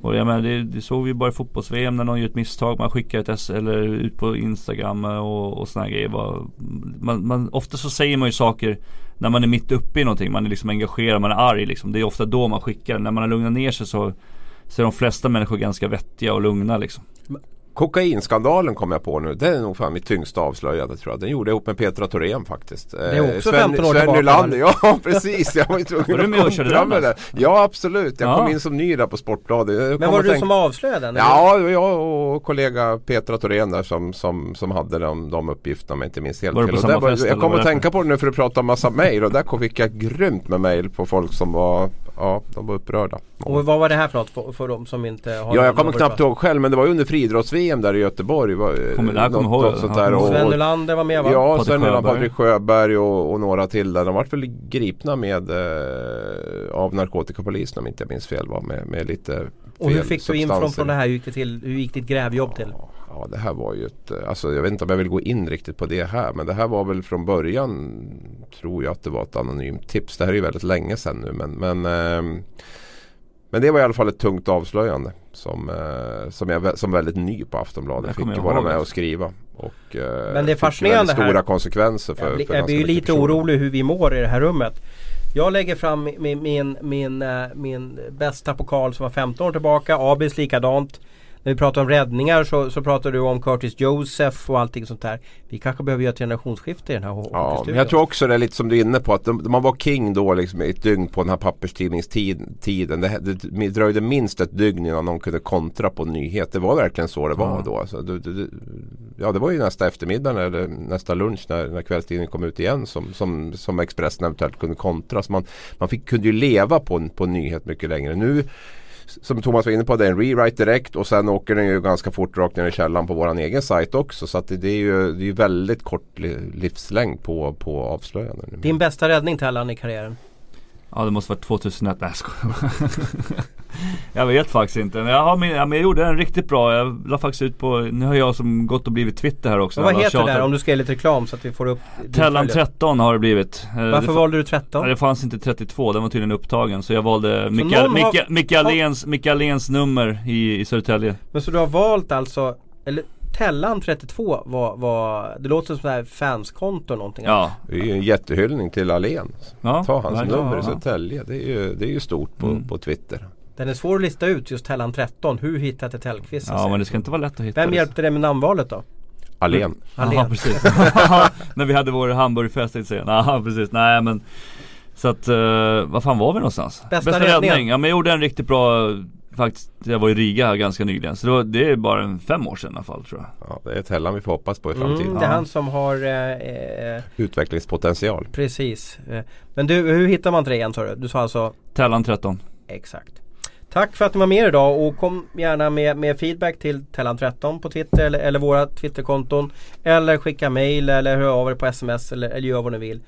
Och jag menar det, det såg vi bara i fotbolls-VM när någon gör ett misstag, man skickar ett S eller ut på Instagram och, och sådana grejer. Man, man, ofta så säger man ju saker när man är mitt uppe i någonting, man är liksom engagerad, man är arg liksom. Det är ofta då man skickar. När man har lugnat ner sig så, så är de flesta människor ganska vettiga och lugna liksom. Kokainskandalen kom jag på nu. Det är nog fan mitt tyngsta avslöjande tror jag. Den gjorde jag ihop med Petra Thorén faktiskt. Det är också 15 år Sven Nylander, ja precis. Jag var ju tvungen Var du med och körde kontra den, med det. alltså? Ja absolut. Jag Ja. kom in som ny där på Sportbladet. Jag Men var att det du tänka- som avslöjade den? Ja, det jag och kollega Petra Thorén där som, som, som hade de, de uppgifterna om jag inte minns helt Var du på samma var- fest, Jag kom att det tänka på det nu för att prata om massa mejl och där fick jag grymt med mejl på folk som var, ja de var upprörda. Och vad var det här för något för, för de som inte har Ja, jag kommer knappt ihåg själv men det var ju under friidrotts-VM där i Göteborg. Var, Kommer- det här kommer jag ihåg. något sånt där. Och, Sven Nylander var med va? Ja, Patrik Sven Nylander, Sjöberg. Patrik Sjöberg och, och några till där. De vart väl gripna med eh, av narkotikapolisen om inte jag minns fel. Va? Med, med lite fel och hur fick du in från, från det här? Hur gick det till? Hur gick ditt grävjobb till? Ja, det här var ju ett, eh, alltså jag vet inte om jag vill gå in riktigt på det här men det här var väl från början tror jag att det var ett anonymt tips. Det här är ju väldigt länge sedan nu men, men, ehm, men det var i alla fall ett tungt avslöjande som, eh, som jag som väldigt ny på Det Aftonbladet fick jag vara med och alltså. skriva. Och, eh, Men det är fascinerande väldigt stora här. konsekvenser för, Jag blir, för jag blir lite personer. orolig hur vi mår i det här rummet. Jag lägger fram min, min, min, min bästa pokal som var 15 år tillbaka. Abis likadant. När vi pratar om räddningar så, så pratar du om Curtis Joseph och allting sånt där. Vi kanske behöver göra ett generationsskifte i den här Ja, men jag tror också det är lite som du är inne på att de, man var king då liksom i ett dygn på den här papperstidningstiden. Det, det, det dröjde minst ett dygn innan någon kunde kontra på nyhet. Det var verkligen så det var Ja. då. Alltså, det, det, det, ja, det var ju nästa eftermiddag eller nästa lunch när, när kvällstidningen kom ut igen som, som, som Expressen eventuellt kunde kontra. Så man, man fick, kunde ju leva på på en nyhet mycket längre. Nu som Thomas var inne på, det är en rewrite direkt och sen åker den ju ganska fort rakt ner i källan på våran egen sajt också. Så att det, det är ju det är väldigt kort li- livslängd på, på avslöjanden. Din bästa räddning Tellan i karriären? Ja det måste varit 2001, nej jag Jag vet faktiskt inte. Men jag, har min, ja, men jag gjorde en riktigt bra. Jag la faktiskt ut på, nu har jag som gått och blivit Twitter här också. Och vad Jag heter det tjatar. där om du ska ge lite reklam så att vi får upp Tellan följare. 13 har det blivit. Eh, Varför det, valde du fa- 13? ja, det fanns inte 32, den var tydligen upptagen. Så jag valde Micke, Ahléns nummer i, i Södertälje. Men så du har valt alltså, eller Tellan 32 var, var det låter som så här fanskonto eller någonting. Ja. Det är ju en jättehylning till Alen. ja Ta hans verkligen. nummer i. Södertälje. Det är ju, det är ju stort på, Mm. på Twitter. Den är svår att lista ut just Tellan 13. Hur hittar till Tellqvist? Ja men det ska inte vara lätt att hitta Vem det. hjälpte dig med namnvalet då? Alen. Allén. Ja precis. När vi hade vår hamburgerfest jag säga. Ja precis, nej men Så att, uh, vad fan var vi någonstans? Bästa räddningen. Ja men jag gjorde en riktigt bra Faktiskt, jag var i Riga här ganska nyligen. Så det, var, det är bara en fem år sedan i alla fall tror jag. Ja, det är ett Hellan vi får hoppas på i framtiden. Mm, det är han som har eh, eh, Utvecklingspotential. Precis. Eh, Men du, hur hittar man igen sa du? Du sa alltså Tellan 13. Exakt. Tack för att ni var med idag och kom gärna med, med feedback till Tellan13 på Twitter eller, eller våra Twitterkonton. Eller skicka mail eller hör av er på sms eller, eller gör vad ni vill.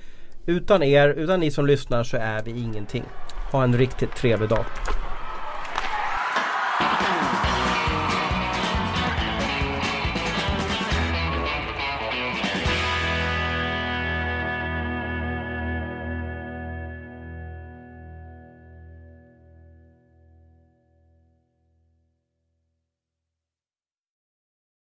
Utan er, utan ni som lyssnar så är vi ingenting. Ha en riktigt trevlig dag.